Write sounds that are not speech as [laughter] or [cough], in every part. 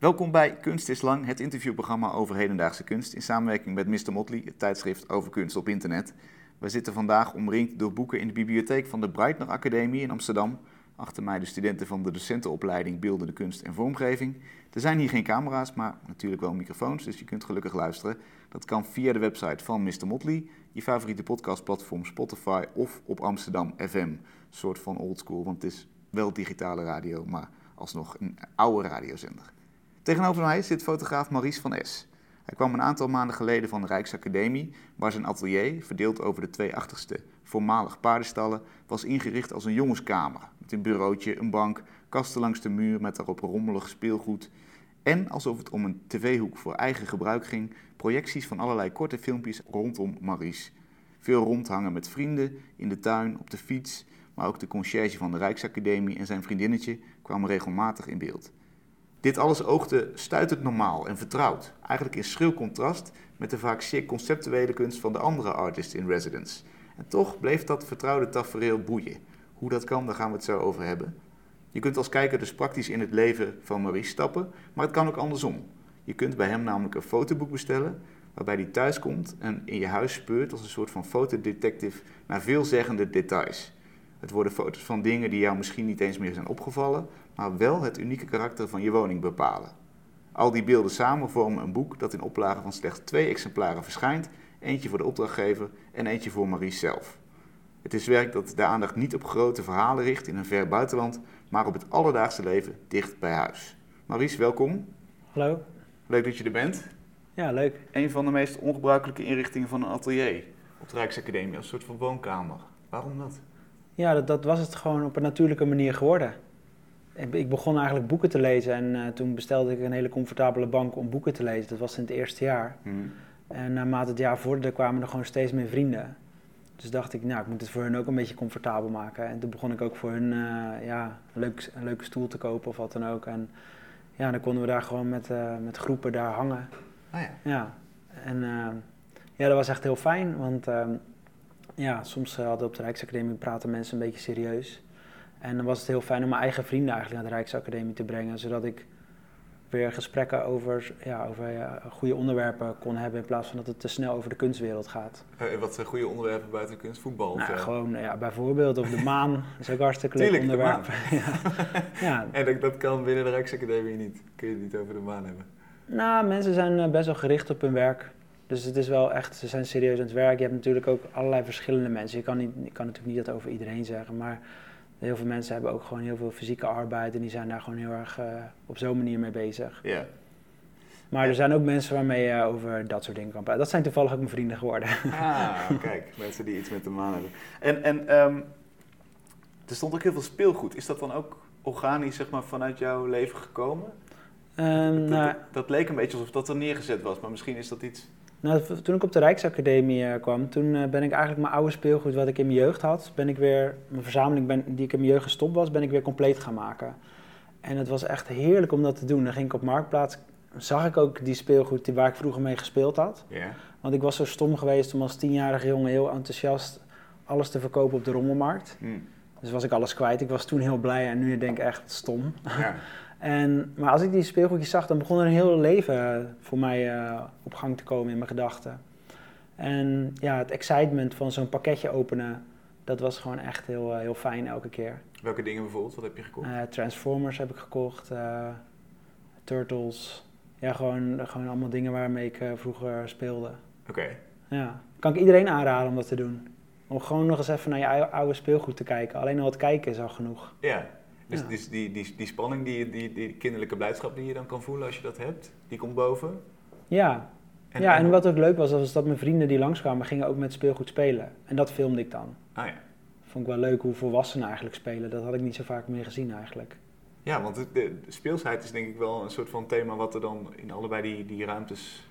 Welkom bij Kunst is Lang, het interviewprogramma over hedendaagse kunst in samenwerking met Mr. Motley, het tijdschrift over kunst op internet. We zitten vandaag omringd door boeken in de bibliotheek van de Breitner Academie in Amsterdam. Achter mij de studenten van de docentenopleiding Beeldende Kunst en Vormgeving. Er zijn hier geen camera's, maar natuurlijk wel microfoons, dus je kunt gelukkig luisteren. Dat kan via de website van Mr. Motley, je favoriete podcastplatform Spotify of op Amsterdam FM. Een soort van oldschool, want het is wel digitale radio, maar alsnog een oude radiozender. Tegenover mij zit fotograaf Maurice van S. Hij kwam een aantal maanden geleden van de Rijksacademie, waar zijn atelier, verdeeld over de twee achterste voormalig paardenstallen, was ingericht als een jongenskamer. Met een bureautje, een bank, kasten langs de muur met daarop rommelig speelgoed. En alsof het om een tv-hoek voor eigen gebruik ging, projecties van allerlei korte filmpjes rondom Maurice. Veel rondhangen met vrienden, in de tuin, op de fiets, maar ook de conciërge van de Rijksacademie en zijn vriendinnetje kwamen regelmatig in beeld. Dit alles oogde stuitend normaal en vertrouwd, eigenlijk in schril contrast met de vaak zeer conceptuele kunst van de andere artists in residence. En toch bleef dat vertrouwde tafereel boeien. Hoe dat kan, daar gaan we het zo over hebben. Je kunt als kijker dus praktisch in het leven van Maurice stappen, maar het kan ook andersom. Je kunt bij hem namelijk een fotoboek bestellen, waarbij hij thuis komt en in je huis speurt als een soort van fotodetective naar veelzeggende details. Het worden foto's van dingen die jou misschien niet eens meer zijn opgevallen, maar wel het unieke karakter van je woning bepalen. Al die beelden samen vormen een boek dat in oplagen van slechts twee exemplaren verschijnt, eentje voor de opdrachtgever en eentje voor Marie zelf. Het is werk dat de aandacht niet op grote verhalen richt in een ver buitenland, maar op het alledaagse leven dicht bij huis. Maurice, welkom. Hallo. Leuk dat je er bent. Ja, leuk. Een van de meest ongebruikelijke inrichtingen van een atelier op de Rijksacademie, als een soort van woonkamer. Waarom dat? Ja, dat, dat was het gewoon op een natuurlijke manier geworden. Ik begon eigenlijk boeken te lezen en uh, toen bestelde ik een hele comfortabele bank om boeken te lezen. Dat was in het eerste jaar. Hmm. En naarmate het jaar vorderde kwamen er gewoon steeds meer vrienden. Dus dacht ik, nou, ik moet het voor hun ook een beetje comfortabel maken. En toen begon ik ook voor hun uh, ja, een, leuk, een leuke stoel te kopen of wat dan ook. En ja, dan konden we daar gewoon met, uh, met groepen daar hangen. Oh ja. Ja, en ja, dat was echt heel fijn, want ehm, ja, soms hadden op de Rijksacademie praten mensen een beetje serieus. En dan was het heel fijn om mijn eigen vrienden eigenlijk naar de Rijksacademie te brengen, zodat ik weer gesprekken over, ja, over ja, goede onderwerpen kon hebben in plaats van dat het te snel over de kunstwereld gaat. Uh, wat zijn goede onderwerpen buiten kunst? Voetbal? Nou, uh... gewoon ja, bijvoorbeeld of de [laughs] maan is ook hartstikke leuk onderwerp. [laughs] ja. [laughs] ja. En dat, dat, kan binnen de Rijksacademie niet. Kun je het niet over de maan hebben? Nou, mensen zijn uh, best wel gericht op hun werk. Dus het is wel echt, ze zijn serieus aan het werk. Je hebt natuurlijk ook allerlei verschillende mensen. Je kan, niet, je kan natuurlijk niet dat over iedereen zeggen, maar heel veel mensen hebben ook gewoon heel veel fysieke arbeid en die zijn daar gewoon heel erg uh, op zo'n manier mee bezig. Ja. Maar er zijn ook mensen waarmee je over dat soort dingen kan praten. Dat zijn toevallig ook mijn vrienden geworden. Ah, [laughs] kijk, mensen die iets met de maan hebben. En, en um, er stond ook heel veel speelgoed. Is dat dan ook organisch zeg maar, vanuit jouw leven gekomen? Um, dat, nou, dat, dat, leek een beetje alsof dat er neergezet was, maar misschien is dat iets... Nou, toen ik op de Rijksacademie uh, kwam, toen uh, ben ik eigenlijk mijn oude speelgoed wat ik in mijn jeugd had, ben ik weer, mijn verzameling ben, die ik in mijn jeugd gestopt was, ben ik weer compleet gaan maken. En het was echt heerlijk om dat te doen. Dan ging ik op Marktplaats, zag ik ook die speelgoed die, waar ik vroeger mee gespeeld had. Yeah. Want ik was zo stom geweest om als tienjarige jongen heel enthousiast alles te verkopen op de rommelmarkt. Hmm. Dus was ik alles kwijt. Ik was toen heel blij en nu denk ik echt stom. Ja. [laughs] En, maar als ik die speelgoedjes zag, dan begon er een heel leven voor mij uh, op gang te komen in mijn gedachten. En ja, het excitement van zo'n pakketje openen, dat was gewoon echt heel, uh, heel fijn elke keer. Welke dingen bijvoorbeeld? Wat heb je gekocht? Uh, Transformers heb ik gekocht, Turtles. Ja, gewoon, gewoon allemaal dingen waarmee ik vroeger speelde. Oké. Okay. Ja, kan ik iedereen aanraden om dat te doen. Om gewoon nog eens even naar je oude speelgoed te kijken. Alleen al het kijken is al genoeg. Ja, dus, ja. dus die, die, die spanning, die, die, die kinderlijke blijdschap die je dan kan voelen als je dat hebt, die komt boven? Ja. En, ja, en, en wat ook leuk was, was dat mijn vrienden die langskwamen gingen ook met speelgoed spelen. En dat filmde ik dan. Ah ja. Vond ik wel leuk hoe volwassenen eigenlijk spelen. Dat had ik niet zo vaak meer gezien eigenlijk. Ja, want de, de speelsheid is denk ik wel een soort van thema wat er dan in allebei die, die ruimtes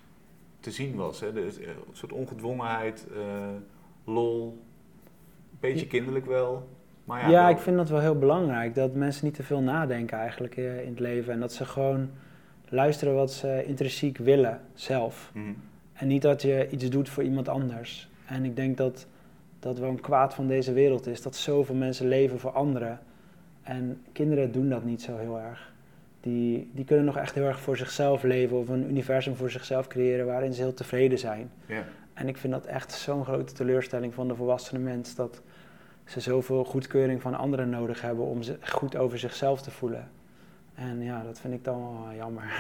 te zien was. Hè? De, een soort ongedwongenheid, uh, lol, een beetje kinderlijk wel. Maar ja, ik vind dat wel heel belangrijk. Dat mensen niet te veel nadenken eigenlijk uh, in het leven. En dat ze gewoon luisteren wat ze intrinsiek willen zelf. Mm -hmm. En niet dat je iets doet voor iemand anders. En ik denk dat dat wel een kwaad van deze wereld is. Dat zoveel mensen leven voor anderen. En kinderen doen dat niet zo heel erg. die, die kunnen nog echt heel erg voor zichzelf leven of een universum voor zichzelf creëren waarin ze heel tevreden zijn. En ik vind dat echt zo'n grote teleurstelling van de volwassene mens dat ze zoveel goedkeuring van anderen nodig hebben om ze goed over zichzelf te voelen. En ja, dat vind ik dan wel jammer. [laughs]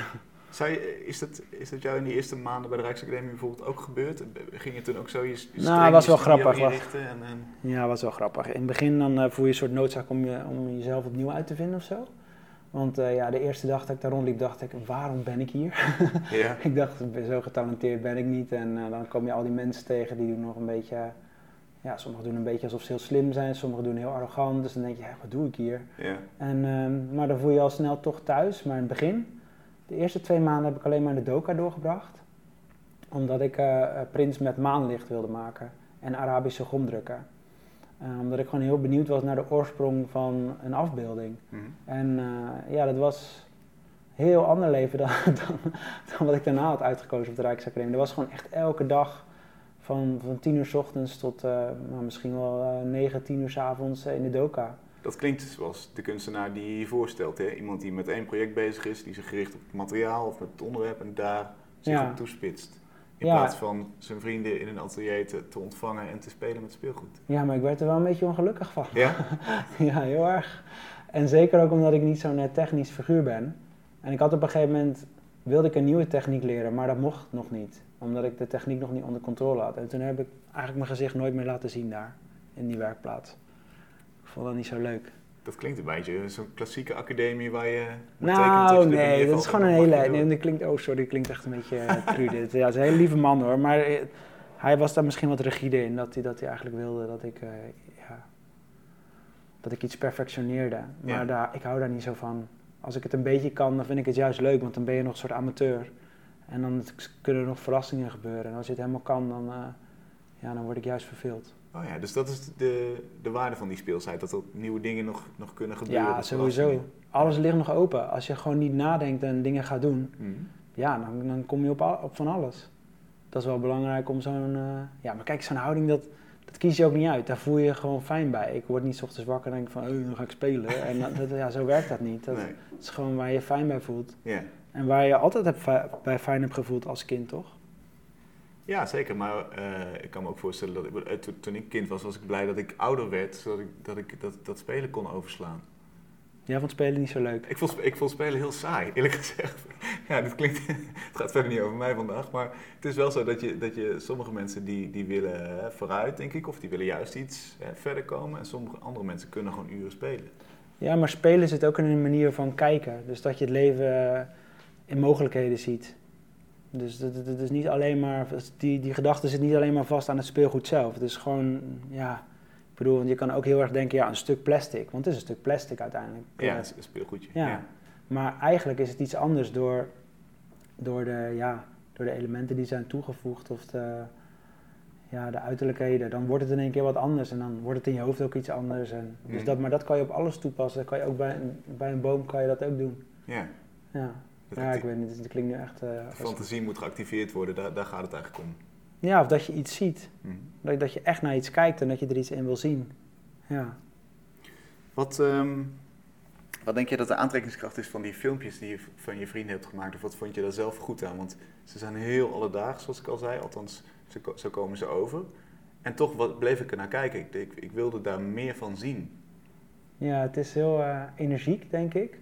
Zou je, is, dat, is dat jou in die eerste maanden bij de Rijksacademie bijvoorbeeld ook gebeurd? Ging je toen ook zo je Nou, was wel grappig, was- En, en, Ja, was wel grappig. In het begin dan eh, voel je een soort noodzaak om, je, om jezelf opnieuw uit te vinden of zo. Want eh, ja, de eerste dag dat ik daar rondliep, dacht ik, waarom ben ik hier? ja. [laughs] ik dacht, zo getalenteerd ben ik niet. En eh, dan kom je al die mensen tegen die doen nog een beetje... ja, sommigen doen een beetje alsof ze heel slim zijn, sommigen doen heel arrogant. Dus dan denk je, ja, wat doe ik hier? ja. En, ehm, maar dan voel je al snel toch thuis. Maar in het begin, de eerste twee maanden heb ik alleen maar in de doka doorgebracht. Omdat ik eh, eh, Prins met maanlicht wilde maken en Arabische gomdrukken. Eh, omdat ik gewoon heel benieuwd was naar de oorsprong van een afbeelding. Mhm. En ja, dat was een heel ander leven [laughs] dan, dan, dan wat ik daarna had uitgekozen op de Rijksacademie. Dat was gewoon echt elke dag van, van tien uur s ochtends tot eh, nou, misschien wel eh, negen, tien uur s avonds eh, in de doka. Dat klinkt zoals de kunstenaar die je je voorstelt. Hè? Iemand die met één project bezig is, die zich richt op het materiaal of met het onderwerp en daar zich Ja. op toespitst. In Ja. plaats van zijn vrienden in een atelier te, te ontvangen en te spelen met speelgoed. Ja, maar ik werd er wel een beetje ongelukkig van. Ja? [laughs] Ja, heel erg. En zeker ook omdat ik niet zo'n technisch figuur ben. En ik had op een gegeven moment, wilde ik een nieuwe techniek leren, maar dat mocht nog niet. Omdat ik de techniek nog niet onder controle had. En toen heb ik eigenlijk mijn gezicht nooit meer laten zien daar, in die werkplaats. Ik vond dat niet zo leuk. Dat klinkt een beetje zo'n klassieke academie waar je... Nou, nee, dat is gewoon en een hele... Nee, dat klinkt, oh sorry, dat klinkt echt een beetje eh, cru dit. Ja, het is een hele lieve man hoor, maar eh, hij was daar misschien wat rigide in. Dat hij, dat hij eigenlijk wilde dat ik, eh, ja, dat ik iets perfectioneerde. Maar Ja. daar, ik hou daar niet zo van. Als ik het een beetje kan, dan vind ik het juist leuk, want dan ben je nog een soort amateur. En dan kunnen er nog verrassingen gebeuren. En als je het helemaal kan, dan, eh, ja, dan word ik juist verveeld. Oh ja, dus dat is de, de waarde van die speelsheid. Dat er nieuwe dingen nog, nog kunnen gebeuren. Ja, sowieso. Alles ligt nog open. Als je gewoon niet nadenkt en dingen gaat doen, Mhm. ja, dan, dan kom je op, van alles. Dat is wel belangrijk om zo'n... eh, ja, maar kijk, zo'n houding, dat, dat kies je ook niet uit. Daar voel je je gewoon fijn bij. Ik word niet 's ochtends wakker en denk van, oh, dan ga ik spelen. En dat, ja, zo werkt dat niet. Dat Nee. is gewoon waar je je fijn bij voelt. Ja. En waar je altijd hebt, bij fijn hebt gevoeld als kind, toch? ja, zeker. Maar eh, ik kan me ook voorstellen dat ik, eh, toen, toen ik kind was, was ik blij dat ik ouder werd. Zodat ik dat, ik dat, dat spelen kon overslaan. Jij vond spelen niet zo leuk. Ik vond, ik vond spelen heel saai, eerlijk gezegd. [laughs] Ja, dit klinkt, [laughs] het gaat verder niet over mij vandaag, maar het is wel zo dat je, dat je sommige mensen die, die willen eh, vooruit, denk ik, of die willen juist iets eh, verder komen. En sommige andere mensen kunnen gewoon uren spelen. Ja, maar spelen zit ook in een manier van kijken. Dus dat je het leven in mogelijkheden ziet. Dus dat is niet alleen maar, die, die gedachte zit niet alleen maar vast aan het speelgoed zelf. Het is gewoon, ja, ik bedoel, want je kan ook heel erg denken, ja, een stuk plastic. Want het is een stuk plastic uiteindelijk. Ja, een speelgoedje. Ja. Maar eigenlijk is het iets anders door, door, de, ja, door de elementen die zijn toegevoegd of de, ja, de uiterlijkheden. Dan wordt het in één keer wat anders en dan wordt het in je hoofd ook iets anders. En, dus Mhm. dat, maar dat kan je op alles toepassen. Dat kan je ook bij, een- bij een boom kan je dat ook doen. ja. Ja, ja ik weet niet, het klinkt nu echt... eh, fantasie moet geactiveerd worden, daar, daar gaat het eigenlijk om. ja, of dat je iets ziet. Mhm. Dat, dat je echt naar iets kijkt en dat je er iets in wil zien. Ja. Wat, ehm, wat denk je dat de aantrekkingskracht is van die filmpjes die je van je vrienden hebt gemaakt? Of wat vond je daar zelf goed aan? Want ze zijn heel alledaags, zoals ik al zei. Althans, zo, ko- zo komen ze over. En toch wat, bleef ik er naar kijken. Ik, ik, ik wilde daar meer van zien. Ja, het is heel eh, energiek, denk ik.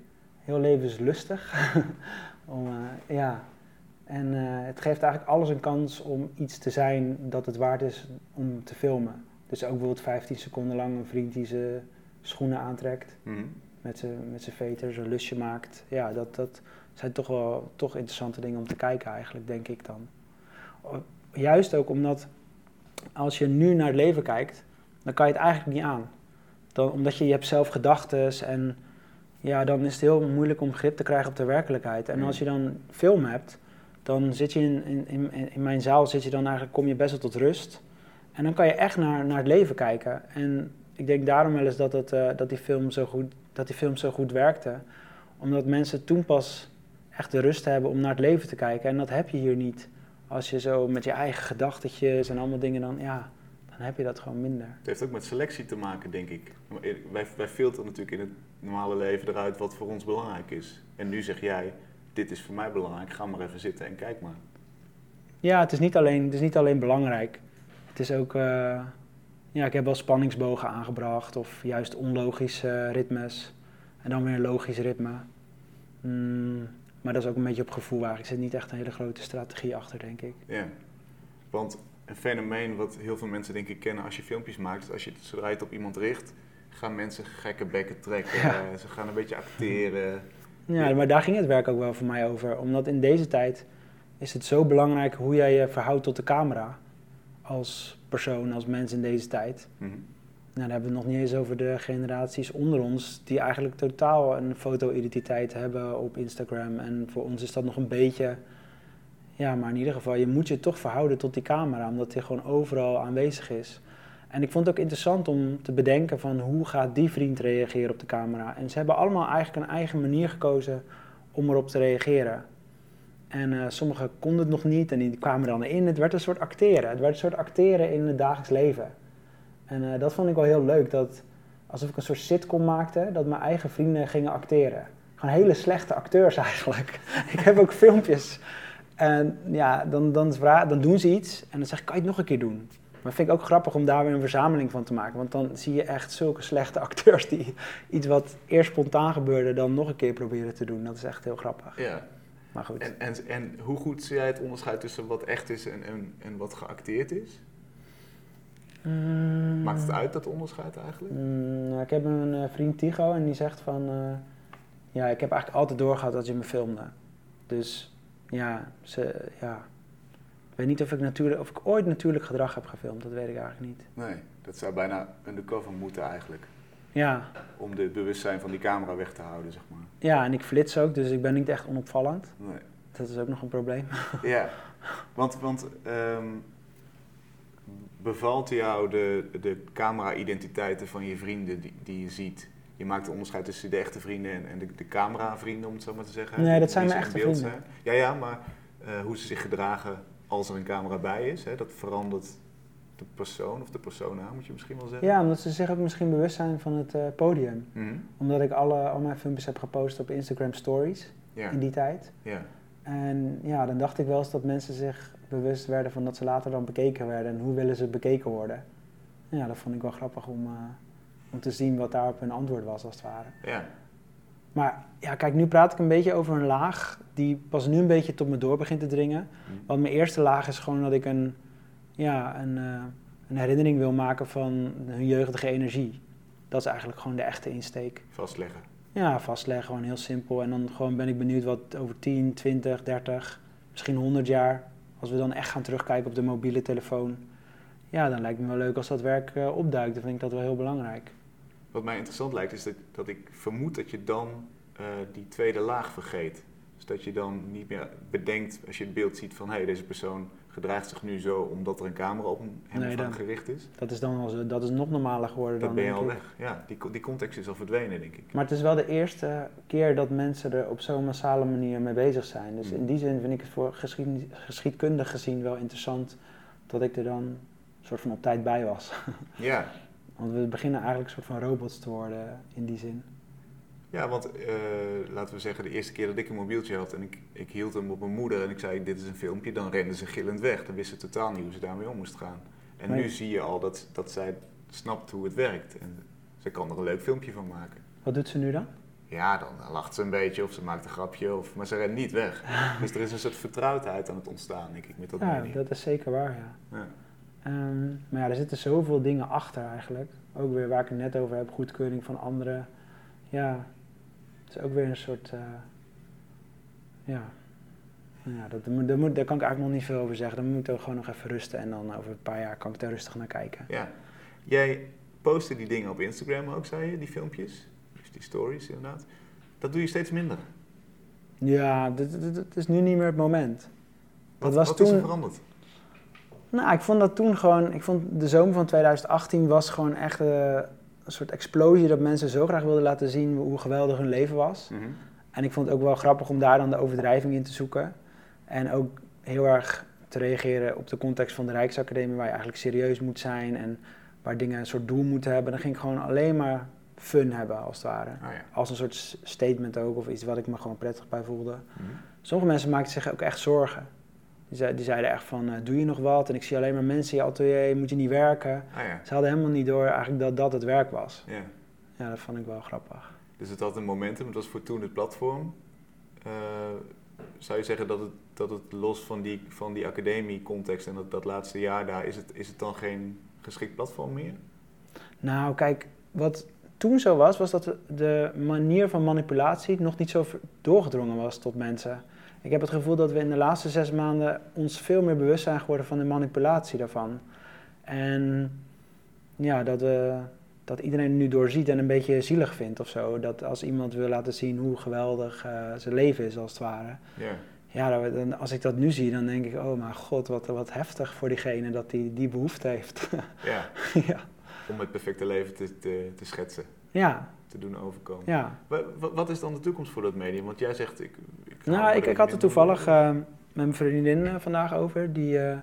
Heel levenslustig. [laughs] om, eh, ja. En eh, het geeft eigenlijk alles een kans om iets te zijn dat het waard is om te filmen. Dus ook bijvoorbeeld 15 seconden lang een vriend die zijn schoenen aantrekt. Mhm. Met zijn met zijn veters een lusje maakt. Ja, dat, dat zijn toch wel toch interessante dingen om te kijken eigenlijk, denk ik dan. Juist ook omdat als je nu naar het leven kijkt, dan kan je het eigenlijk niet aan. Dan, omdat je, je hebt zelf gedachtes en ja, dan is het heel moeilijk om grip te krijgen op de werkelijkheid. En Mm. als je dan film hebt, dan zit je in, in, in, in mijn zaal, zit je dan eigenlijk, kom je best wel tot rust. En dan kan je echt naar, naar het leven kijken. En ik denk daarom wel eens dat, het, eh, dat, die film zo goed, dat die film zo goed werkte. Omdat mensen toen pas echt de rust hebben om naar het leven te kijken. En dat heb je hier niet. Als je zo met je eigen gedachtetjes en allemaal dingen dan, ja, dan heb je dat gewoon minder. Het heeft ook met selectie te maken, denk ik. Wij, wij filteren natuurlijk in het normale leven eruit wat voor ons belangrijk is. En nu zeg jij, dit is voor mij belangrijk, ga maar even zitten en kijk maar. Ja, het is niet alleen, het is niet alleen belangrijk. Het is ook, uh, ja, ik heb wel spanningsbogen aangebracht of juist onlogische ritmes. En dan weer een logisch ritme. Mm, maar dat is ook een beetje op gevoel waar. Ik zit niet echt een hele grote strategie achter, denk ik. Ja, want een fenomeen wat heel veel mensen denk ik kennen als je filmpjes maakt, als je, zodra je het op iemand richt, gaan mensen gekke bekken trekken. Ja. Ze gaan een beetje acteren. Ja, maar daar ging het werk ook wel voor mij over. Omdat in deze tijd is het zo belangrijk hoe jij je verhoudt tot de camera. Als persoon, als mens in deze tijd. Mm Nou, dan hebben we het nog niet eens over de generaties onder ons, die eigenlijk totaal een foto-identiteit hebben op Instagram. En voor ons is dat nog een beetje, ja, maar in ieder geval, je moet je toch verhouden tot die camera, omdat die gewoon overal aanwezig is. En ik vond het ook interessant om te bedenken van hoe gaat die vriend reageren op de camera. En ze hebben allemaal eigenlijk een eigen manier gekozen om erop te reageren. En uh, sommigen konden het nog niet en die kwamen dan in. Het werd een soort acteren. Het werd een soort acteren in het dagelijks leven. En uh, dat vond ik wel heel leuk. Dat alsof ik een soort sitcom maakte, dat mijn eigen vrienden gingen acteren. Gewoon hele slechte acteurs [laughs] eigenlijk. ik heb ook filmpjes. En ja, dan, dan, dan doen ze iets en dan zeg ik, kan je het nog een keer doen? Maar vind ik ook grappig om daar weer een verzameling van te maken. Want dan zie je echt zulke slechte [laughs] acteurs die iets wat eerst spontaan gebeurde, dan nog een keer proberen te doen. Dat is echt heel grappig. Ja. Maar goed. En, en, en hoe goed zie jij het onderscheid tussen wat echt is en, en, en wat geacteerd is? Mm. Maakt het uit dat onderscheid eigenlijk? Mm, nou, ik heb een uh, vriend Tigo en die zegt van... Uh, ja, ik heb eigenlijk altijd doorgehad dat je me filmde. Dus ja, ze, ja, ik weet niet of ik, natuurlijk, of ik ooit natuurlijk gedrag heb gefilmd, dat weet ik eigenlijk niet. Nee, dat zou bijna undercover moeten eigenlijk. Ja. Om het bewustzijn van die camera weg te houden, zeg maar. Ja, en ik flits ook, dus ik ben niet echt onopvallend. Nee. Dat is ook nog een probleem. [laughs] Ja, want, want um, bevalt jou de, de camera-identiteiten van je vrienden die, die je ziet? Je maakt een onderscheid tussen de echte vrienden en, en de, de camera-vrienden, om het zo maar te zeggen. Nee, dat zijn mijn echte vrienden. Zijn. Ja, ja, maar uh, hoe ze zich gedragen als er een camera bij is. Hè, dat verandert de persoon of de persona, moet je misschien wel zeggen. Ja, omdat ze zich ook misschien bewust zijn van het uh, podium. Mhm. Omdat ik alle, al mijn filmpjes heb gepost op Instagram Stories in die tijd. Ja. En ja, dan dacht ik wel eens dat mensen zich bewust werden van dat ze later dan bekeken werden en hoe willen ze bekeken worden. Ja, dat vond ik wel grappig om, uh, om te zien wat daarop hun antwoord was, als het ware. Ja. Maar ja, kijk, nu praat ik een beetje over een laag die pas nu een beetje tot me door begint te dringen. Mm. Want mijn eerste laag is gewoon dat ik een, ja, een, uh, een herinnering wil maken van hun jeugdige energie. Dat is eigenlijk gewoon de echte insteek. Vastleggen. Ja, vastleggen, gewoon heel simpel. En dan gewoon ben ik benieuwd wat over 10, 20, 30, misschien 100 jaar, als we dan echt gaan terugkijken op de mobiele telefoon. Ja, dan lijkt me wel leuk als dat werk uh, opduikt. Dan vind ik dat wel heel belangrijk. Wat mij interessant lijkt is dat, dat ik vermoed dat je dan uh, die tweede laag vergeet. Dus dat je dan niet meer bedenkt als je het beeld ziet van hé, hey, deze persoon gedraagt zich nu zo omdat er een camera op hem nee, dan, gericht is. Dat is dan zo, dat is nog normaler geworden dat dan. ben je al weg. Ja, die, die context is al verdwenen, denk ik. Maar het is wel de eerste keer dat mensen er op zo'n massale manier mee bezig zijn. Dus in die zin vind ik het voor geschied, geschiedkundig gezien wel interessant dat ik er dan een soort van op tijd bij was. [laughs] Ja, Want we beginnen eigenlijk een soort van robots te worden in die zin. Ja, want uh, laten we zeggen, de eerste keer dat ik een mobieltje had en ik, ik hield hem op mijn moeder en ik zei: Dit is een filmpje, dan renden ze gillend weg. Dan wisten ze totaal niet hoe ze daarmee om moest gaan. En nu zie je al dat, dat zij snapt hoe het werkt en ze kan er een leuk filmpje van maken. Wat doet ze nu dan? Ja, dan lacht ze een beetje of ze maakt een grapje, of, maar ze rent niet weg. [laughs] dus er is een soort vertrouwdheid aan het ontstaan, denk ik, met dat Ja, dat is zeker waar, ja. ja. Um, maar ja, er zitten zoveel dingen achter eigenlijk. Ook weer waar ik het net over heb, goedkeuring van anderen. Ja, het is ook weer een soort, uh, ja, ja dat, daar, moet, daar kan ik eigenlijk nog niet veel over zeggen. Dan moet ik gewoon nog even rusten en dan over een paar jaar kan ik daar rustig naar kijken. Ja, jij postte die dingen op Instagram ook, zei je, die filmpjes, dus die stories inderdaad. Dat doe je steeds minder. Ja, het is nu niet meer het moment. Dat wat, was wat toen, is er veranderd? Nou, ik vond dat toen gewoon, ik vond de zomer van 2018 was gewoon echt uh, een soort explosie dat mensen zo graag wilden laten zien hoe geweldig hun leven was. Mhm. En ik vond het ook wel grappig om daar dan de overdrijving in te zoeken. En ook heel erg te reageren op de context van de Rijksacademie, waar je eigenlijk serieus moet zijn en waar dingen een soort doel moeten hebben. Dan ging ik gewoon alleen maar fun hebben, als het ware. Oh ja. Als een soort statement ook, of iets wat ik me gewoon prettig bij voelde. Mhm. Sommige mensen maakten zich ook echt zorgen. Die, zei- die zeiden echt van, eh, doe je nog wat? En ik zie alleen maar mensen in je atelier, moet je niet werken? Ah ja. Ze hadden helemaal niet door eigenlijk dat dat het werk was. ja. Ja, dat vond ik wel grappig. Dus het had een momentum, het was voor toen het platform. Eh, zou je zeggen dat het, dat het los van die, van die academie-context en dat, dat laatste jaar daar, is het, is het dan geen geschikt platform meer? Nou, kijk, wat toen zo was, was dat de- manier van manipulatie nog niet zo doorgedrongen was tot mensen. Ik heb het gevoel dat we in de laatste zes maanden ons veel meer bewust zijn geworden van de manipulatie daarvan. En ja, dat, we, dat iedereen nu doorziet en een beetje zielig vindt of zo. Dat als iemand wil laten zien hoe geweldig eh, zijn leven is, als het ware. Ja. Dan, als ik dat nu zie, dan denk ik, oh mijn god, wat, wat heftig voor diegene dat die die behoefte heeft. ja. [laughs] ja. Om het perfecte leven te, te, te schetsen, ja, te doen overkomen. ja. Wa- wa- Wat is dan de toekomst voor dat medium? Want jij zegt... Ik, ik Nou, ik, ik had het toevallig eh, met mijn vriendin eh, vandaag over. Die eh,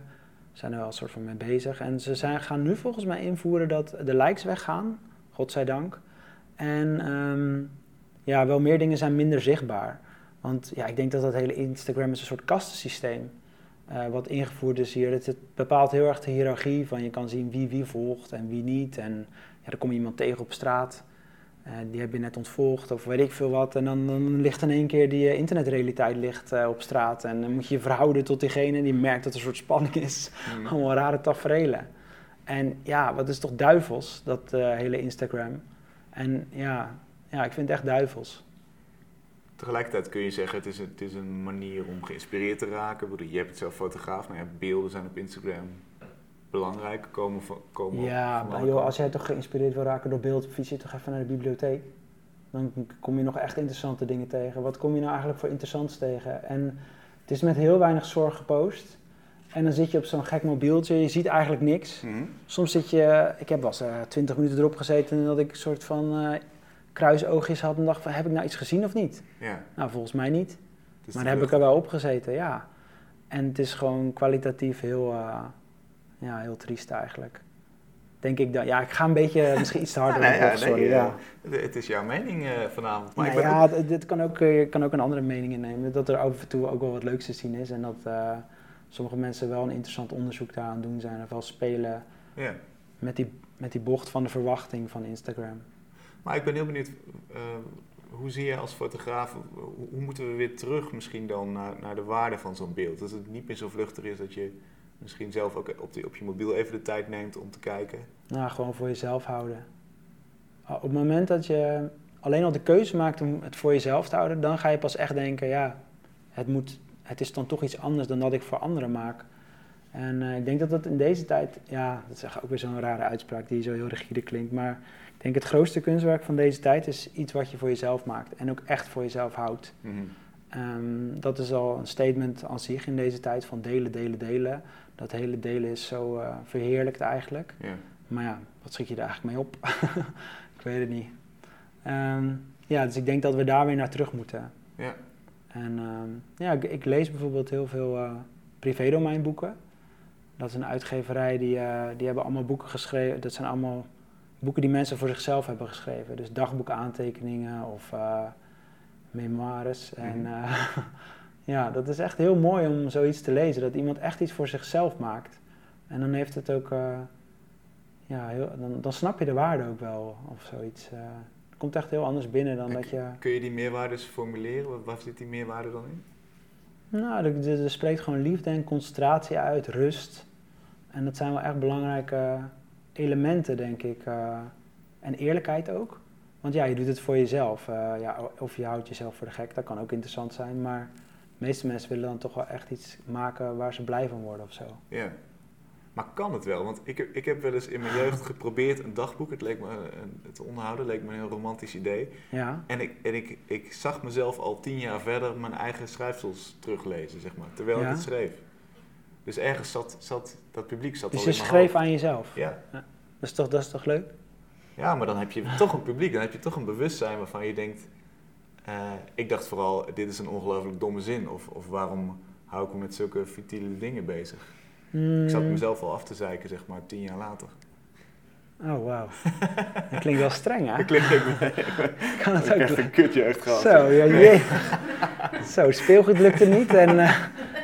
zijn er wel een soort van mee bezig. En ze zijn, gaan nu volgens mij invoeren dat de likes weggaan. Godzijdank. En ehm, ja, wel meer dingen zijn minder zichtbaar. Want ja, ik denk dat dat hele Instagram is een soort kastensysteem. eh, wat ingevoerd is hier. Het, het bepaalt heel erg de hiërarchie van je kan zien wie wie volgt en wie niet. En ja, dan kom je iemand tegen op straat. Eh, die heb je net ontvolgd of weet ik veel wat. En dan, dan ligt in één keer die eh, internetrealiteit ligt, eh, op straat. En dan moet je je verhouden tot diegene die merkt dat er een soort spanning is. [laughs] Mhm. Allemaal rare tafereelen. En ja, wat is toch duivels, dat hele Instagram. En ja, ja, ik vind het echt duivels. Tegelijkertijd kun je zeggen, het is, een, het is een manier om geïnspireerd te raken. Ik bedoel, Je hebt het zelf fotograaf, nou ja, beelden zijn op Instagram belangrijk. Komen van, komen Ja, maar joh, als jij toch geïnspireerd wil raken door beeld, fiets je toch even naar de bibliotheek. Dan kom je nog echt interessante dingen tegen. Wat kom je nou eigenlijk voor interessants tegen? En het is met heel weinig zorg gepost. En dan zit je op zo'n gek mobieltje, je ziet eigenlijk niks. Mhm. Soms zit je, ik heb wel eens eh, twintig minuten erop gezeten en dat ik een soort van eh, kruisoogjes had en dacht van, heb ik nou iets gezien of niet? Ja, Nou, volgens mij niet. maar daar heb ik er wel op gezeten, ja. En het is gewoon kwalitatief heel, eh, ja, heel triest eigenlijk. Denk ik dat, ja, ik ga een beetje [laughs] misschien iets te hard Ja, op, nee, ja, sorry. nee, ja. eh, het- is jouw mening eh, vanavond. Maar Nou ik ben ja, dit- dit kan ook, eh, je kan ook een andere mening innemen. Dat er af en toe ook wel wat leuks te zien is. En dat eh, sommige mensen wel een interessant onderzoek daaraan doen zijn. Of wel spelen ja. met die, met die bocht van de verwachting van Instagram. Maar ik ben heel benieuwd, eh, hoe zie je als fotograaf, hoe, hoe moeten we weer terug misschien dan naar, naar de waarde van zo'n beeld? Dat het niet meer zo vluchtig is dat je misschien zelf ook op, die, op je mobiel even de tijd neemt om te kijken. Nou, gewoon voor jezelf houden. Op het moment dat je alleen al de keuze maakt om het voor jezelf te houden, dan ga je pas echt denken, ja, het, moet, het is dan toch iets anders dan dat ik voor anderen maak. En eh, ik denk dat dat in deze tijd, ja, dat is echt ook weer zo'n rare uitspraak die zo heel rigide klinkt, maar ik denk het grootste kunstwerk van deze tijd is iets wat je voor jezelf maakt en ook echt voor jezelf houdt. Mhm. Ehm, dat is al een statement aan zich in deze tijd van delen, delen, delen. Dat hele delen is zo eh, verheerlijkt eigenlijk. Ja. Maar ja, wat schiet je er eigenlijk mee op? [laughs] ik weet het niet. Ehm, ja, dus ik denk dat we daar weer naar terug moeten. Ja. En ehm, ja, ik, ik lees bijvoorbeeld heel veel eh privédomeinboeken. Dat is een uitgeverij die, eh, die hebben allemaal boeken geschreven. Dat zijn allemaal boeken die mensen voor zichzelf hebben geschreven. Dus dagboekaantekeningen of memoires. En Mhm. [laughs] ja, dat is echt heel mooi om zoiets te lezen. Dat iemand echt iets voor zichzelf maakt. En dan heeft het ook... eh, ja, heel, dan, dan snap je de waarde ook wel of zoiets. eh. het komt echt heel anders binnen dan En dat je... Kun je die meerwaardes formuleren? Waar- Waar zit die meerwaarde dan in? Nou, er, spreekt gewoon liefde en concentratie uit, rust. En dat zijn wel echt belangrijke elementen, denk ik. eh, en eerlijkheid ook. Want ja, je doet het voor jezelf. ja, of je houdt jezelf voor de gek, dat kan ook interessant zijn. Maar de meeste mensen willen dan toch wel echt iets maken waar ze blij van worden of zo. Ja. Maar kan het wel? Want ik, heb- ik heb wel eens in mijn jeugd [laughs] geprobeerd een dagboek. Het leek me een, het onderhouden leek me een heel romantisch idee. Ja, En ik, en ik, ik zag mezelf al tien jaar verder mijn eigen schrijfsels teruglezen, zeg maar, terwijl Ja. ik het schreef. Dus ergens zat, zat dat publiek zat dus al je in mijn schreef hoofd. aan jezelf. Ja. Dat is toch, dat is toch leuk? ja, maar dan heb je toch een publiek, dan heb je toch een bewustzijn waarvan je denkt... eh, ik dacht vooral, dit is een ongelooflijk domme zin. Of, of waarom hou ik me met zulke futiele dingen bezig. Mm, Ik zat mezelf al af te zeiken, zeg maar, tien jaar later. Oh, wauw. [laughs] Dat klinkt wel streng, hè? Ik klink [laughs] ik Kan het ook echt een kutje echt gehad. Zo, ja, jee. Zo, speelgoed lukte niet en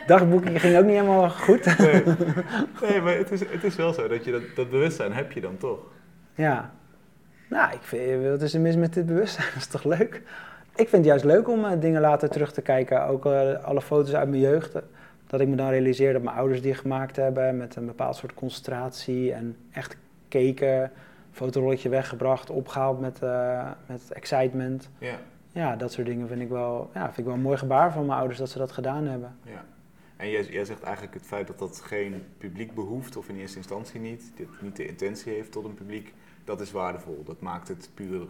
dagboekje ging ook niet helemaal goed. Nee, nee maar het is, het is wel zo dat je dat, dat bewustzijn heb je dan toch. Ja. Nou, ik vind, wat is er mis met dit bewustzijn? [laughs] Dat is toch leuk? Ik vind het juist leuk om eh, dingen later terug te kijken. Ook eh, alle foto's uit mijn jeugd. eh, Dat ik me dan realiseer dat mijn ouders die gemaakt hebben met een bepaald soort concentratie en echt keken. Fotorolletje weggebracht, opgehaald met, met excitement. Ja, Ja, dat soort dingen vind ik, wel, ja, vind ik wel een mooi gebaar van mijn ouders dat ze dat gedaan hebben. ja. En jij, jij zegt eigenlijk het feit dat dat geen publiek behoeft, of in eerste instantie niet, dit niet de intentie heeft tot een publiek, dat is waardevol. Dat maakt het puur.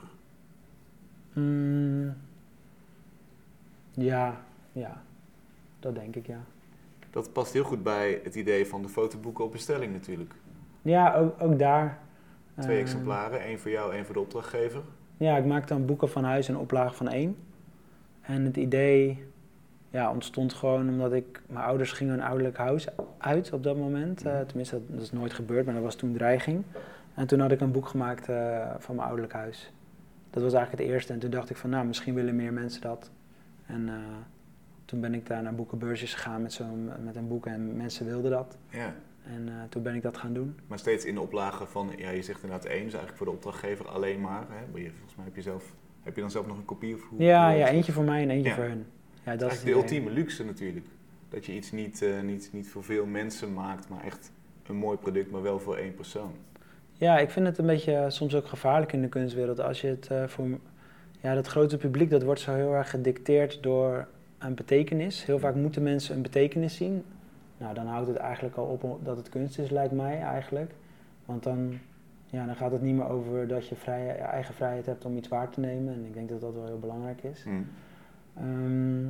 Mm, ja, ja, dat denk ik, ja. Dat past heel goed bij het idee van de fotoboeken op bestelling natuurlijk. Ja, ook, ook daar. Twee eh, exemplaren, één voor jou, één voor de opdrachtgever. Ja, ik maakte dan boeken van huis en oplage van één. En het idee ja, ontstond gewoon omdat ik... Mijn ouders gingen hun ouderlijk huis uit op dat moment. Eh, tenminste, dat, dat is nooit gebeurd, maar dat was toen dreiging. En toen had ik een boek gemaakt eh, van mijn ouderlijk huis. Dat was eigenlijk het eerste. En toen dacht ik van, nou, misschien willen meer mensen dat. En eh, toen ben ik daar naar boekenbeursjes gegaan met, zo'n, met een boek en mensen wilden dat. Ja. En eh, toen ben ik dat gaan doen. Maar steeds in de oplage van, ja, je zegt inderdaad één, is eigenlijk voor de opdrachtgever alleen maar. Hè? Maar je, volgens mij heb je, zelf, heb je dan zelf nog een kopie of hoe? Ja, ja, eentje voor mij en eentje Ja. voor hun. Ja, Dat dat is de ultieme luxe natuurlijk. Dat je iets niet, eh, niet, niet voor veel mensen maakt, maar echt een mooi product, maar wel voor één persoon. Ja, ik vind het een beetje soms ook gevaarlijk in de kunstwereld. Als je het eh, voor. Ja, dat grote publiek dat wordt zo heel erg gedicteerd door een betekenis. Heel vaak moeten mensen een betekenis zien. Nou, dan houdt het eigenlijk al op dat het kunst is, lijkt mij eigenlijk. Want dan, ja, dan gaat het niet meer over dat je vrij, je eigen vrijheid hebt om iets waar te nemen. En ik denk dat dat wel heel belangrijk is. Hm. Ehm,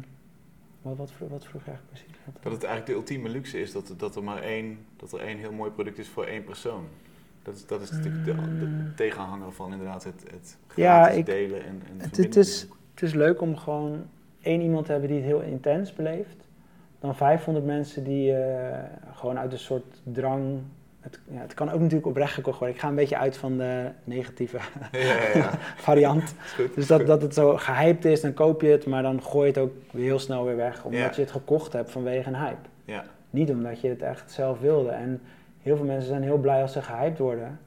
wat, wat, wat vroeg je eigenlijk precies? Dat het eigenlijk de ultieme luxe is dat, dat er maar één, dat er één heel mooi product is voor één persoon. Dat is, dat is natuurlijk de, de, de tegenhanger van inderdaad het, het Ja, gratis ik- delen en, en het is- Het is leuk om gewoon één iemand te hebben die het heel intens beleeft. Dan 500 mensen die eh, gewoon uit een soort drang. Het, ja, het kan ook natuurlijk oprecht gekocht worden. Ik ga een beetje uit van de negatieve [laughs] Ja, ja, [laughs] variant. [laughs] Goed, Dus dat, dat het zo gehyped is, dan koop je het, maar dan gooi je het ook heel snel weer weg. Omdat je het gekocht hebt vanwege een hype. Ja, Niet omdat je het echt zelf wilde. En heel veel mensen zijn heel blij als ze gehyped worden.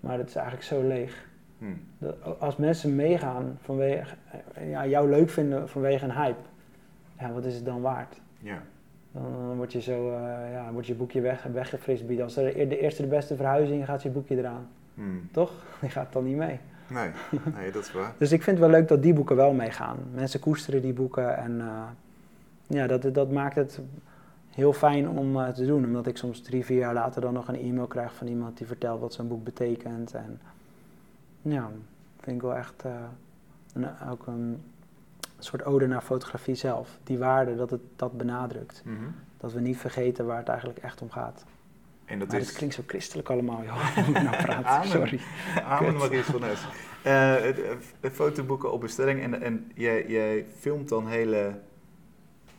Maar het is eigenlijk zo leeg. hm. Dat- als mensen meegaan vanwege, eh, ja, jou leuk vinden vanwege een hype, ja, wat is het dan waard? ja. Dan, dan word je zo, eh, ja, wordt je boekje weg. Als er de eerste de beste verhuizing gaat je boekje eraan. Hm. Toch? [laughs] Die gaat dan niet mee. Nee, nee, dat is waar. [laughs] Dus ik vind het wel leuk dat die boeken wel meegaan. Mensen koesteren die boeken en eh, ja, dat, dat maakt het heel fijn om eh, te doen. Omdat ik soms drie, vier jaar later dan nog een e-mail krijg van iemand die vertelt wat zo'n boek betekent. En ja, vind ik wel echt eh, een, ook een soort ode naar fotografie zelf. Die waarde, dat het dat benadrukt. Mhm. Dat we niet vergeten waar het eigenlijk echt om gaat. En dat maar is... het klinkt zo christelijk allemaal, joh. [laughs] Nou praat, Amen. sorry. Amen, Kut. Maurice van Nes. Eh, fotoboeken op bestelling en, en jij, jij filmt dan hele...